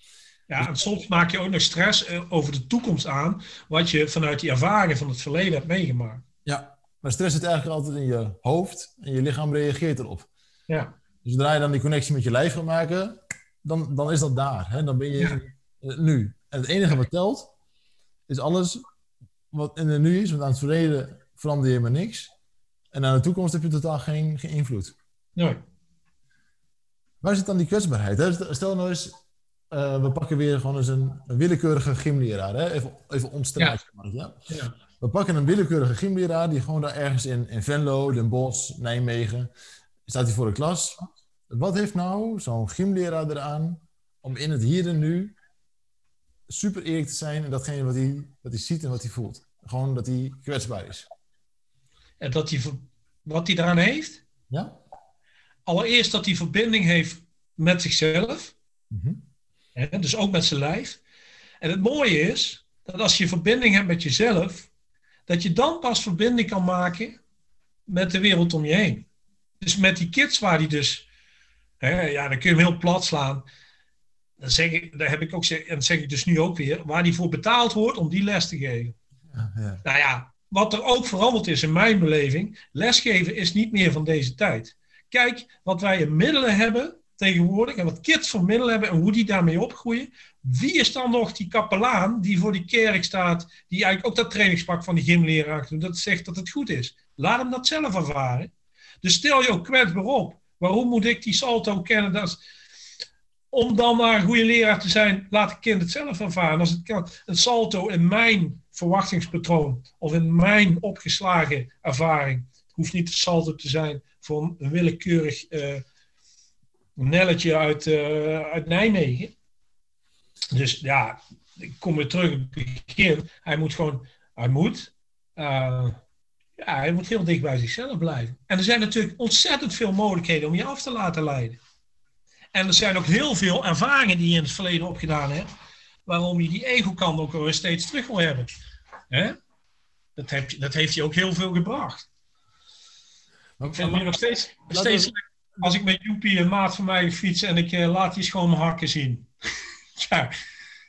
Ja, en soms maak je ook nog stress eh, over de toekomst aan, wat je vanuit die ervaringen van het verleden hebt meegemaakt. Ja, maar stress zit eigenlijk altijd in je hoofd en je lichaam reageert erop. Ja. Dus zodra je dan die connectie met je lijf gaat maken, dan, dan is dat daar. Hè? Dan ben je ja. nu. En het enige wat telt, is alles wat in het nu is. Want aan het verleden verander je maar niks. En aan de toekomst heb je totaal geen, geen invloed. Nee. Waar zit dan die kwetsbaarheid? Hè? Stel nou eens, uh, we pakken weer gewoon eens een, een willekeurige gymleraar. Hè? Even, even omstraat. Ja. Ja? ja. We pakken een willekeurige gymleraar die gewoon daar ergens in, in Venlo, Den Bosch, Nijmegen, staat hij voor de klas. Wat heeft nou zo'n gymleraar eraan om in het hier en nu super eerlijk te zijn en datgene wat hij, wat hij ziet en wat hij voelt? Gewoon dat hij kwetsbaar is. En dat hij, wat hij eraan heeft? Ja allereerst dat hij verbinding heeft met zichzelf. Mm hè, dus ook met zijn lijf. En het mooie is dat als je verbinding hebt met jezelf, dat je dan pas verbinding kan maken met de wereld om je heen. Dus met die kids waar die dus, hè, ja, dan kun je hem heel plat slaan. Dan zeg ik, daar heb ik ook, en dat zeg ik dus nu ook weer, waar die voor betaald wordt om die les te geven. Ja, ja. Nou ja, wat er ook veranderd is in mijn beleving, lesgeven is niet meer van deze tijd. Kijk wat wij in middelen hebben tegenwoordig en wat kids voor middelen hebben en hoe die daarmee opgroeien. Wie is dan nog die kapelaan die voor die kerk staat, die eigenlijk ook dat trainingspak van die gymleraar doet, dat zegt dat het goed is? Laat hem dat zelf ervaren. Dus stel je ook kwetsbaar op. Waarom moet ik die salto kennen? Dat is, om dan maar een goede leraar te zijn, laat het kind het zelf ervaren. Als het een salto in mijn verwachtingspatroon of in mijn opgeslagen ervaring, hoeft niet een salto te zijn voor een willekeurig uh, nelletje uit, uh, uit Nijmegen. Dus ja, ik kom weer terug op het begin. Hij moet gewoon, hij moet, uh, ja, hij moet heel dicht bij zichzelf blijven. En er zijn natuurlijk ontzettend veel mogelijkheden om je af te laten leiden. En er zijn ook heel veel ervaringen die je in het verleden opgedaan hebt, waarom je die ego-kant ook weer steeds terug wil hebben. Hè? Dat, heb je, dat heeft je ook heel veel gebracht. Ik vind het nu nog steeds, steeds als ik met Joepie een maat van mij fiets en ik uh, laat die schoon hakken zien. [LAUGHS] Ja,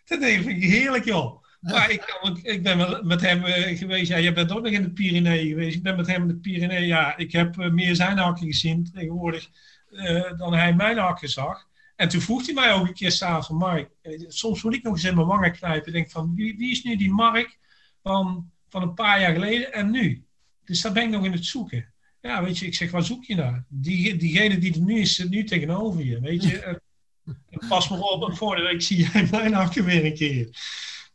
dat denk ik heerlijk, joh. Maar ik, ik ben met hem eh, geweest. Ja, jij bent ook nog in de Pyreneeën geweest. Ik ben met hem in de Pyreneeën. Ja, ik heb eh, meer zijn hakken gezien tegenwoordig dan hij mijn hakken zag. En toen vroeg hij mij ook een keer s'avonds Mark. soms moet ik nog eens in mijn wangen knijpen. Ik denk van, wie, wie, is nu die Mark van, van een paar jaar geleden en nu? Dus daar ben ik nog in het zoeken. Ja, weet je, ik zeg, waar zoek je naar? Die, diegene die er nu is, zit nu tegenover je. Weet je, [LAUGHS] pas maar op, en voor de week zie jij [LAUGHS] mijn hakken weer een keer.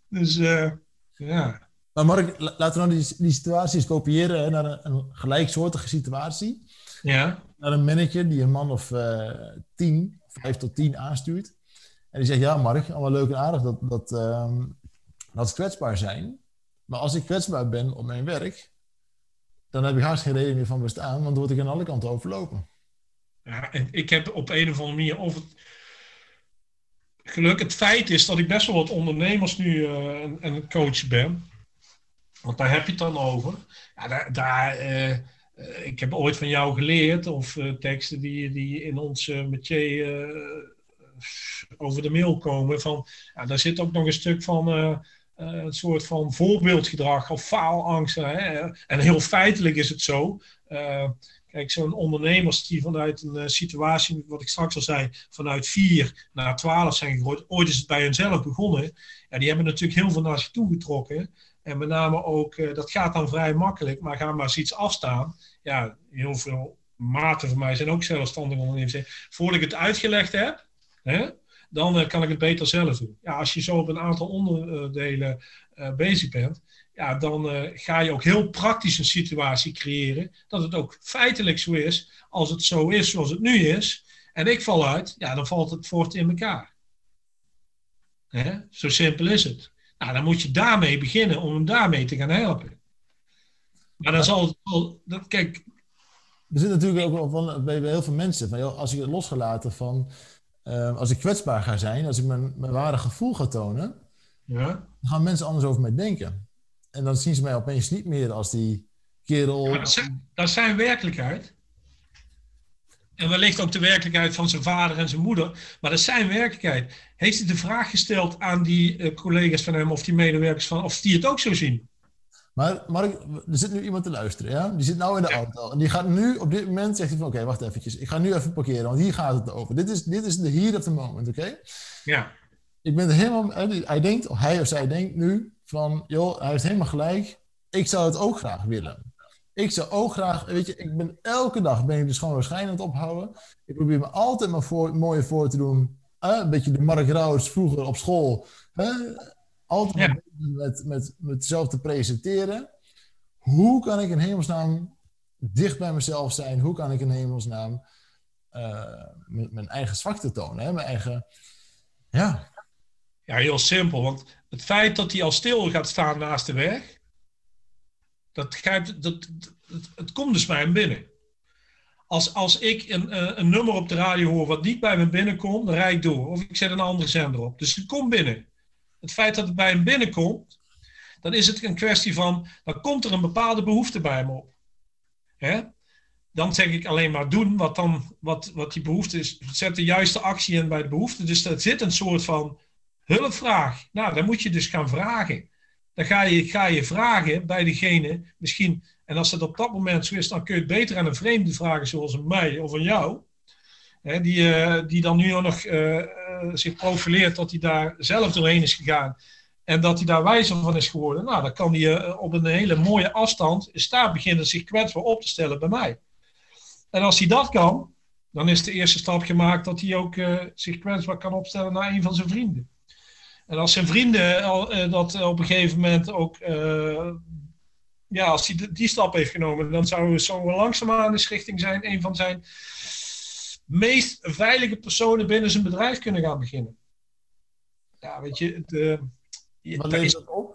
Dus uh, ja. Maar Mark, laten we nou die, die situaties kopiëren hè, naar een, een, gelijksoortige situatie. Ja. Naar een manager die een man of uh, tien, vijf tot tien aanstuurt. En die zegt, ja Mark, allemaal leuk en aardig dat, dat, um, dat kwetsbaar zijn. Maar als ik kwetsbaar ben op mijn werk, dan heb ik haast geen reden meer van bestaan, want dan word ik aan alle kanten overlopen. Ja, en ik heb op een of andere manier, of het. Het feit is dat ik best wel wat ondernemers nu uh, en, en coach ben. Want daar heb je het dan over. Ja, daar, uh, ik heb ooit van jou geleerd, of teksten die, die in ons métier over de mail komen. Van, ja, daar zit ook nog een stuk van een soort van voorbeeldgedrag of faalangst. Hè? En heel feitelijk is het zo. Kijk, zo'n ondernemers die vanuit een uh, situatie, wat ik straks al zei, vanuit 4 naar 12 zijn gegooid. Ooit is het bij henzelf begonnen. Ja, die hebben natuurlijk heel veel naar zich toe getrokken. En met name ook, dat gaat dan vrij makkelijk, maar ga maar eens iets afstaan. Ja, heel veel maten van mij zijn ook zelfstandig ondernemers. Voordat ik het uitgelegd heb, hè, dan uh, kan ik het beter zelf doen. Ja, als je zo op een aantal onderdelen bezig bent, ja, dan uh, ga je ook heel praktisch een situatie creëren. Dat het ook feitelijk zo is. Als het zo is zoals het nu is. En ik val uit. Ja, dan valt het voort in elkaar. Hè? Zo simpel is het. Nou, dan moet je daarmee beginnen om hem daarmee te gaan helpen. Maar dan zal het. kijk. Er zit natuurlijk ook wel van, bij, heel veel mensen. Van, joh, als ik het losgelaten van. Uh, als ik kwetsbaar ga zijn. Als ik mijn, mijn ware gevoel ga tonen. Ja. Dan gaan mensen anders over mij denken. En dan zien ze mij opeens niet meer als die kerel. dat, zijn, dat zijn werkelijkheid. En wellicht ook de werkelijkheid van zijn vader en zijn moeder. Maar dat is zijn werkelijkheid. Heeft hij de vraag gesteld aan die uh, collega's van hem of die medewerkers van, of die het ook zo zien? Maar Mark, er zit nu iemand te luisteren, ja? Die zit nou in de auto. En die gaat nu, op dit moment, zegt hij van, oké, wacht eventjes. Ik ga nu even parkeren, want hier gaat het over. Dit is, dit is de here of the moment, oké? Ja. Ik ben er helemaal... Hij denkt, of hij of zij denkt nu, van, joh, hij heeft helemaal gelijk. Ik zou het ook graag willen. Ik zou ook graag, weet je, ik ben elke dag ben ik dus gewoon waarschijnlijk aan het ophouden. Ik probeer me altijd maar voor, mooier voor te doen. een beetje de Mark Rauws vroeger op school. Altijd ja. met, met, met zelf te presenteren. Hoe kan ik in hemelsnaam dicht bij mezelf zijn? Hoe kan ik in hemelsnaam uh, mijn eigen zwakte tonen? Hè? Mijn eigen, ja. Ja, heel simpel. Want het feit dat hij al stil gaat staan naast de weg, dat, gaat, dat, dat, het komt dus bij hem binnen. Als, als ik een, eh, een nummer op de radio hoor wat niet bij me binnenkomt, dan rijd ik door. Of ik zet een andere zender op. Dus het komt binnen. Het feit dat het bij hem binnenkomt, dan is het een kwestie van, dan komt er een bepaalde behoefte bij hem op. Hè? Dan zeg ik alleen maar doen wat, dan, wat, wat die behoefte is. Zet de juiste actie in bij de behoefte. Dus er zit een soort van hulpvraag. Nou, dan moet je dus gaan vragen. Dan ga je, ga je vragen bij degene, misschien, en als dat op dat moment zo is, dan kun je het beter aan een vreemde vragen, zoals een mij of een jou. Hè, die, uh, die dan nu nog uh, zich profileert dat hij daar zelf doorheen is gegaan. En dat hij daar wijzer van is geworden. Nou, dan kan hij op een hele mooie afstand in beginnen zich kwetsbaar op te stellen bij mij. En als hij dat kan, dan is de eerste stap gemaakt dat hij ook zich kwetsbaar kan opstellen naar een van zijn vrienden. En als zijn vrienden dat op een gegeven moment ook, ja, als hij die stap heeft genomen, dan zou zo langzaamaan de richting zijn een van zijn meest veilige personen binnen zijn bedrijf kunnen gaan beginnen. Ja, weet je, de, je, daar, is, op?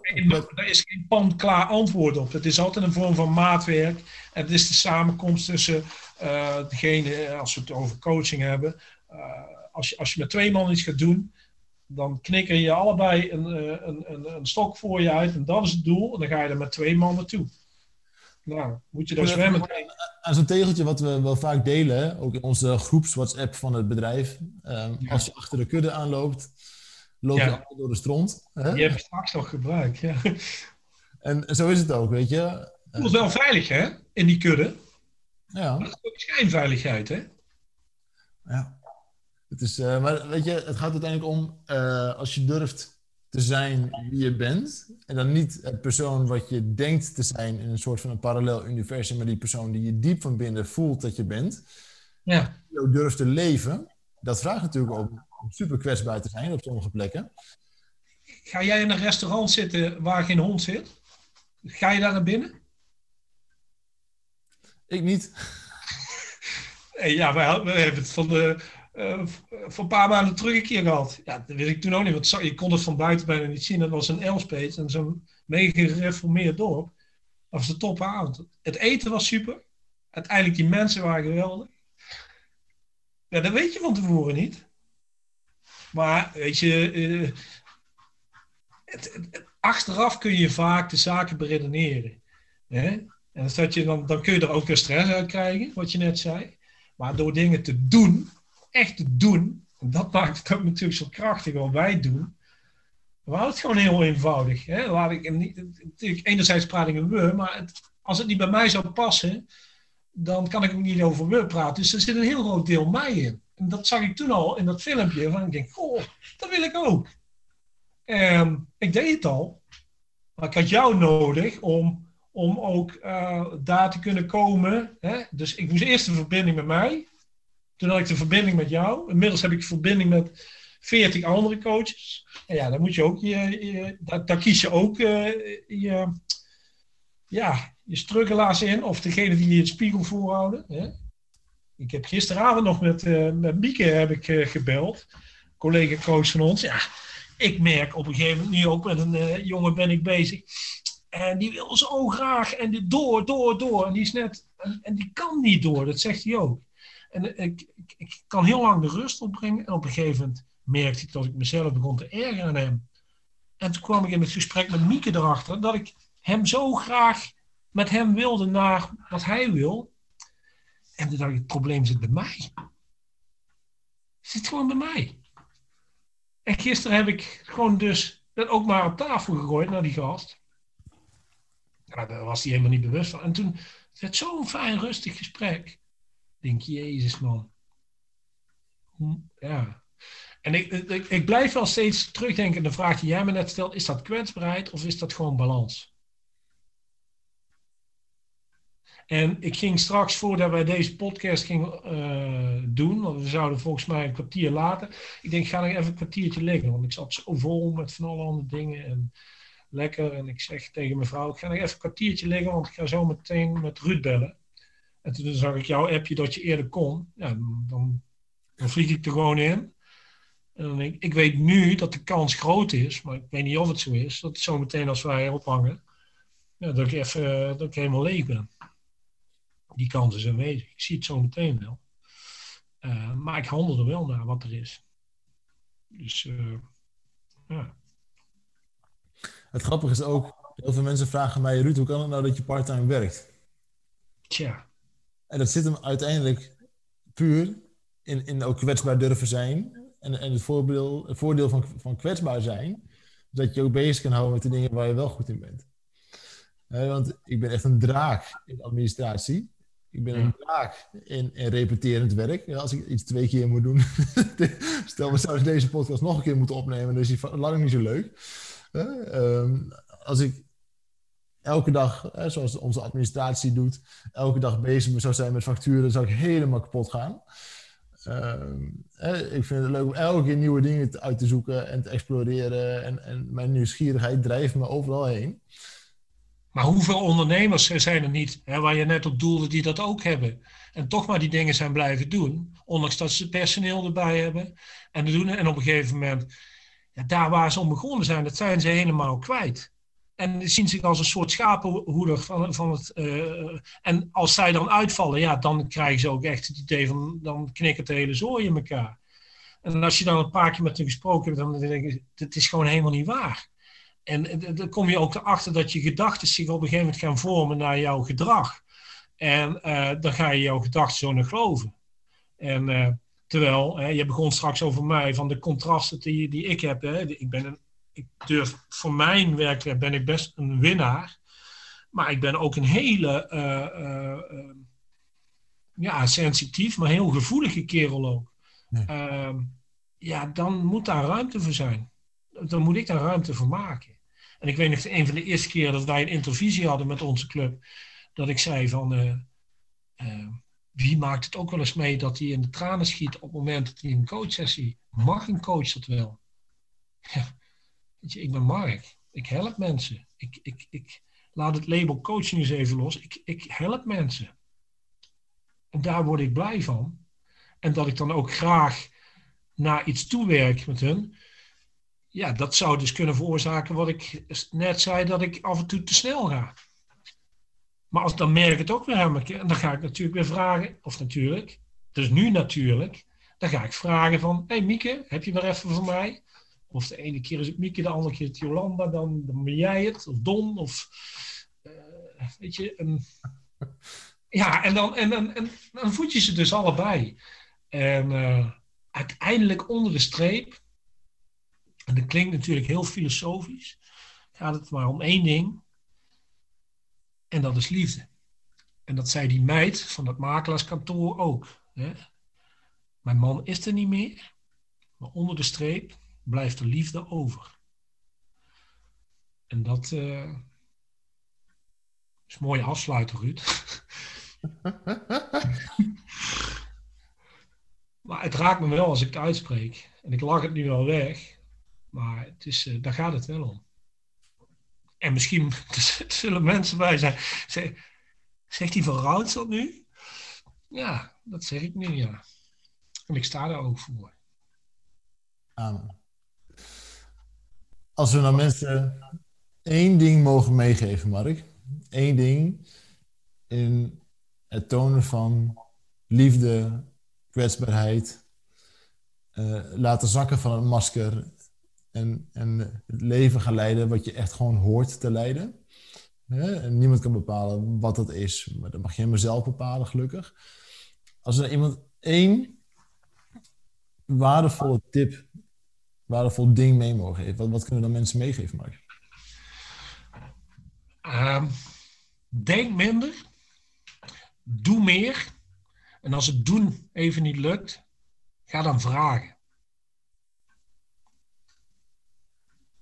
daar is geen pan-klaar antwoord op. Het is altijd een vorm van maatwerk. En het is de samenkomst tussen uh, degene, als we het over coaching hebben, als, je, als je met twee man iets gaat doen, dan knikken je allebei een, eh, een, een, een, stok voor je uit en dat is het doel. En dan ga je er met twee man naartoe. Nou, moet je daar zwemmen. Aan zo'n tegeltje wat we wel vaak delen, ook in onze groeps WhatsApp van het bedrijf. Ehm, als je achter de kudde aanloopt, loop je altijd door de stront. Hè? Die heb ik straks nog gebruikt, ja. En zo is het ook, weet je. Het voelt wel veilig, hè? In die kudde. Ja. Maar het is ook schijnveiligheid, hè? Ja. Het is, uh, maar weet je, het gaat uiteindelijk om uh, als je durft te zijn wie je bent. En dan niet het persoon wat je denkt te zijn in een soort van een parallel universum, maar die persoon die je diep van binnen voelt dat je bent. Ja. Ook durft te leven. Dat vraagt natuurlijk ook om super kwetsbaar te zijn op sommige plekken. Ga jij in een restaurant zitten waar geen hond zit? Ga je daar naar binnen? Ik niet. [LAUGHS] Ja, we hebben het van, de, uh, van een paar maanden terug een keer gehad. Ja, dat wist ik toen ook niet, want je kon het van buiten bijna niet zien. Dat was een Elspet en zo'n mega gereformeerd dorp. Dat was de topavond. Het eten was super. Uiteindelijk die mensen waren geweldig. Ja, dat weet je van tevoren niet. Maar weet je, het, het, achteraf kun je vaak de zaken beredeneren. Hè? En dat je dan, dan kun je er ook weer stress uit krijgen, wat je net zei. Maar door dingen te doen, echt doen, en dat maakt het ook natuurlijk zo krachtig wat wij doen. We houden het gewoon heel eenvoudig. Hè? Laat ik, niet, natuurlijk, enerzijds praat ik een we, maar als het niet bij mij zou passen, dan kan ik ook niet over we praten. Dus er zit een heel groot deel mij in. En dat zag ik toen al in dat filmpje. Van ik denk, goh, dat wil ik ook. En ik deed het al. Maar ik had jou nodig om, om ook uh, daar te kunnen komen. Hè? Dus ik moest eerst een verbinding met mij. Toen had ik de verbinding met jou. Inmiddels heb ik verbinding met 40 andere coaches. En ja, dan moet je ook je, daar, kies je ook uh, je, ja, je struggelaars in. Of degene die je het spiegel voorhouden. Hè? Ik heb gisteravond nog met, uh, met Mieke heb ik, uh, gebeld. Collega coach van ons. Ja, ik merk op een gegeven moment nu ook met een jongen ben ik bezig. En die wil zo graag. En die door, door, door. En die is net. En die kan niet door. Dat zegt hij ook. En ik, ik, kan heel lang de rust opbrengen. En op een gegeven moment merkte ik dat ik mezelf begon te ergeren aan hem. En toen kwam ik in het gesprek met Mieke erachter. Dat ik hem zo graag met hem wilde naar wat hij wil. En toen dacht ik, het probleem zit bij mij. Het zit gewoon bij mij. En gisteren heb ik gewoon dus dat ook maar op tafel gegooid naar die gast. Daar was hij helemaal niet bewust van. En toen het werd zo'n fijn, rustig gesprek. Denk, jezus man. Ja. En ik, ik, blijf wel steeds terugdenken aan de vraag die jij me net stelt. Is dat kwetsbaarheid of is dat gewoon balans? En ik ging straks, voordat wij deze podcast gingen uh, doen, want we zouden volgens mij een kwartier later. Ik denk, ga nog even een kwartiertje liggen, want ik zat zo vol met van alle andere dingen. En lekker. En ik zeg tegen mijn vrouw, ik ga nog even een kwartiertje liggen, want ik ga zo meteen met Ruud bellen. En toen zag ik jouw appje dat je eerder kon. Ja, dan, dan vlieg ik er gewoon in. En dan denk ik, ik weet nu dat de kans groot is, maar ik weet niet of het zo is, dat zo meteen als wij ophangen, ja, dat, ik even, dat ik helemaal leeg ben die kans is aanwezig. Ik zie het zo meteen wel. Uh, maar ik handel er wel naar wat er is. Dus uh, ja. Het grappige is ook, heel veel mensen vragen mij, Ruud, hoe kan het nou dat je parttime werkt? Tja. En dat zit hem uiteindelijk puur in, in ook kwetsbaar durven zijn. En, en het, voordeel, het voordeel van, van kwetsbaar zijn, dat je ook bezig kan houden met de dingen waar je wel goed in bent. Want ik ben echt een draak in administratie. Ik ben een draak in, in repeterend werk. Ja, als ik iets twee keer moet doen. [LAUGHS] Stel, we zouden deze podcast nog een keer moeten opnemen, dan is die lang niet zo leuk. Uh, als ik elke dag, zoals onze administratie doet, elke dag bezig zou zijn met facturen, zou ik helemaal kapot gaan. Uh, ik vind het leuk om elke keer nieuwe dingen uit te zoeken en te exploreren. En, en mijn nieuwsgierigheid drijft me overal heen. Maar hoeveel ondernemers zijn er niet, hè, waar je net op doelde, die dat ook hebben? En toch maar die dingen zijn blijven doen, ondanks dat ze personeel erbij hebben. En, doen, en op een gegeven moment, ja, daar waar ze om begonnen zijn, dat zijn ze helemaal kwijt. En zien zich als een soort schapenhoeder van, van het. Uh, en als zij dan uitvallen, ja, dan krijgen ze ook echt het idee van. dan knikkert de hele zooi in elkaar. En als je dan een paar keer met hen gesproken hebt, dan denk je: dit is gewoon helemaal niet waar. En dan kom je ook erachter dat je gedachten zich op een gegeven moment gaan vormen naar jouw gedrag. En uh, dan ga je jouw gedachten zo naar geloven. En uh, Terwijl, hè, je begon straks over mij, van de contrasten die, die ik heb. Hè. Ik, ben een, ik durf, voor mijn werk ben ik best een winnaar. Maar ik ben ook een hele, uh, uh, ja, sensitief, maar heel gevoelige kerel ook. Ehm, ja, dan moet daar ruimte voor zijn. Dan moet ik daar ruimte voor maken. En ik weet nog, een van de eerste keren dat wij een intervisie hadden met onze club, dat ik zei van, uh, wie maakt het ook wel eens mee dat hij in de tranen schiet op het moment dat hij een coachsessie, mag een coach dat wel? Ja, ik ben Mark. Ik help mensen. Ik, ik, ik laat het label coach nu eens even los. Ik, ik help mensen. En daar word ik blij van. En dat ik dan ook graag naar iets toewerk met hun. Ja, dat zou dus kunnen veroorzaken wat ik net zei, dat ik af en toe te snel ga. Maar als, dan merk ik het ook weer helemaal. En dan ga ik natuurlijk weer vragen, of natuurlijk, dus nu natuurlijk, dan ga ik vragen van, hé hey Mieke, heb je nog even voor mij? Of de ene keer is het Mieke, de andere keer het Jolanda, dan, dan ben jij het, of Don, of uh, weet je. [LAUGHS] Ja, en dan, en, en, en, dan voed je ze dus allebei. En uh, uiteindelijk onder de streep, en dat klinkt natuurlijk heel filosofisch, gaat het maar om één ding. En dat is liefde. En dat zei die meid van het makelaarskantoor ook. Hè? Mijn man is er niet meer, maar onder de streep blijft er liefde over. En dat uh, is een mooie afsluiter, Ruud. [LAUGHS] maar het raakt me wel als ik het uitspreek. En ik lach het nu wel weg, maar het is, uh, daar gaat het wel om. En misschien [LAUGHS] zullen mensen bij zijn. Zegt hij van Routs dat nu? Ja, dat zeg ik nu, ja. En ik sta daar ook voor. Amen. Als we nou mensen één ding mogen meegeven, Mark. Eén ding in het tonen van liefde, kwetsbaarheid. Uh, laten zakken van het masker en, en het leven gaan leiden wat je echt gewoon hoort te leiden. En niemand kan bepalen wat dat is, maar dat mag je helemaal zelf bepalen, gelukkig. Als er iemand één waardevolle tip, waardevol ding mee mogen geven, wat, wat kunnen dan mensen meegeven, Mark? Um, denk minder, doe meer. En als het doen even niet lukt, ga dan vragen.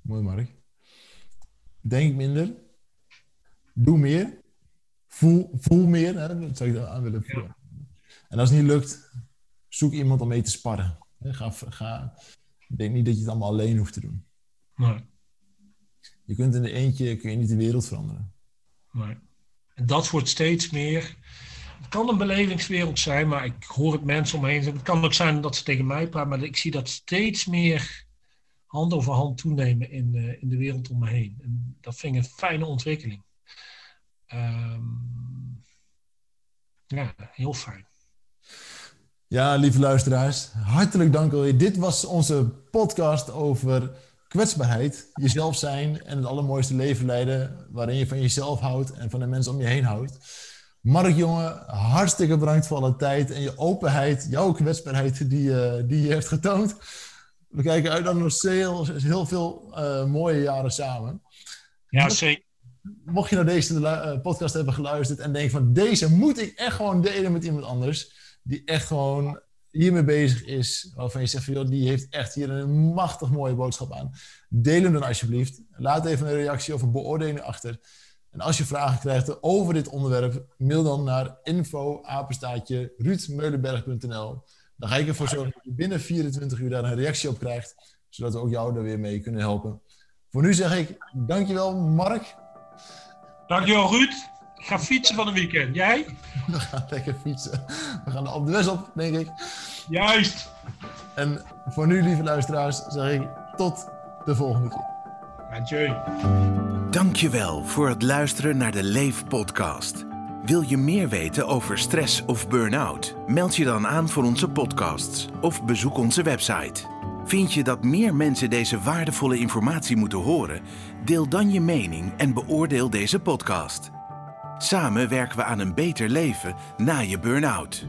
Mooi, Mark. Denk minder. Doe meer. Voel, voel meer. Hè? Dat zou ik aan willen voelen. En als het niet lukt, zoek iemand om mee te sparren. Ga, ga, denk niet dat je het allemaal alleen hoeft te doen. Nee. Je kunt in de eentje kun je niet de wereld veranderen. Nee. En dat wordt steeds meer. Het kan een belevingswereld zijn, maar ik hoor het mensen omheen zeggen. Het kan ook zijn dat ze tegen mij praten, maar ik zie dat steeds meer hand over hand toenemen in, uh, in de wereld om me heen. En dat vind ik een fijne ontwikkeling. Um, ja, heel fijn. Ja, lieve luisteraars, hartelijk dank alweer. Dit was onze podcast over kwetsbaarheid, jezelf zijn en het allermooiste leven leiden waarin je van jezelf houdt en van de mensen om je heen houdt. Mark, jongen, hartstikke bedankt voor alle tijd en je openheid, jouw kwetsbaarheid die, uh, die je hebt getoond. We kijken uit naar nog heel, heel veel uh, mooie jaren samen. Ja, zeker. Mocht je naar deze uh, podcast hebben geluisterd en denken van deze moet ik echt gewoon delen met iemand anders, die echt gewoon hiermee bezig is, waarvan je zegt van joh, die heeft echt hier een machtig mooie boodschap aan. Deel hem dan alsjeblieft. Laat even een reactie of een beoordeling achter. En als je vragen krijgt over dit onderwerp, mail dan naar info apenstaatje ruudmeulenberg.nl. Dan ga ik ervoor zorgen dat je binnen 24 uur daar een reactie op krijgt, zodat we ook jou er weer mee kunnen helpen. Voor nu zeg ik dankjewel Mark. Dankjewel Ruud. Ik ga fietsen van een weekend. Jij? We gaan lekker fietsen. We gaan op de West op, denk ik. Juist. En voor nu, lieve luisteraars, zeg ik tot de volgende keer. Adieu. Dankjewel voor het luisteren naar de Leef podcast. Wil je meer weten over stress of burn-out? Meld je dan aan voor onze podcasts of bezoek onze website. Vind je dat meer mensen deze waardevolle informatie moeten horen? Deel dan je mening en beoordeel deze podcast. Samen werken we aan een beter leven na je burn-out.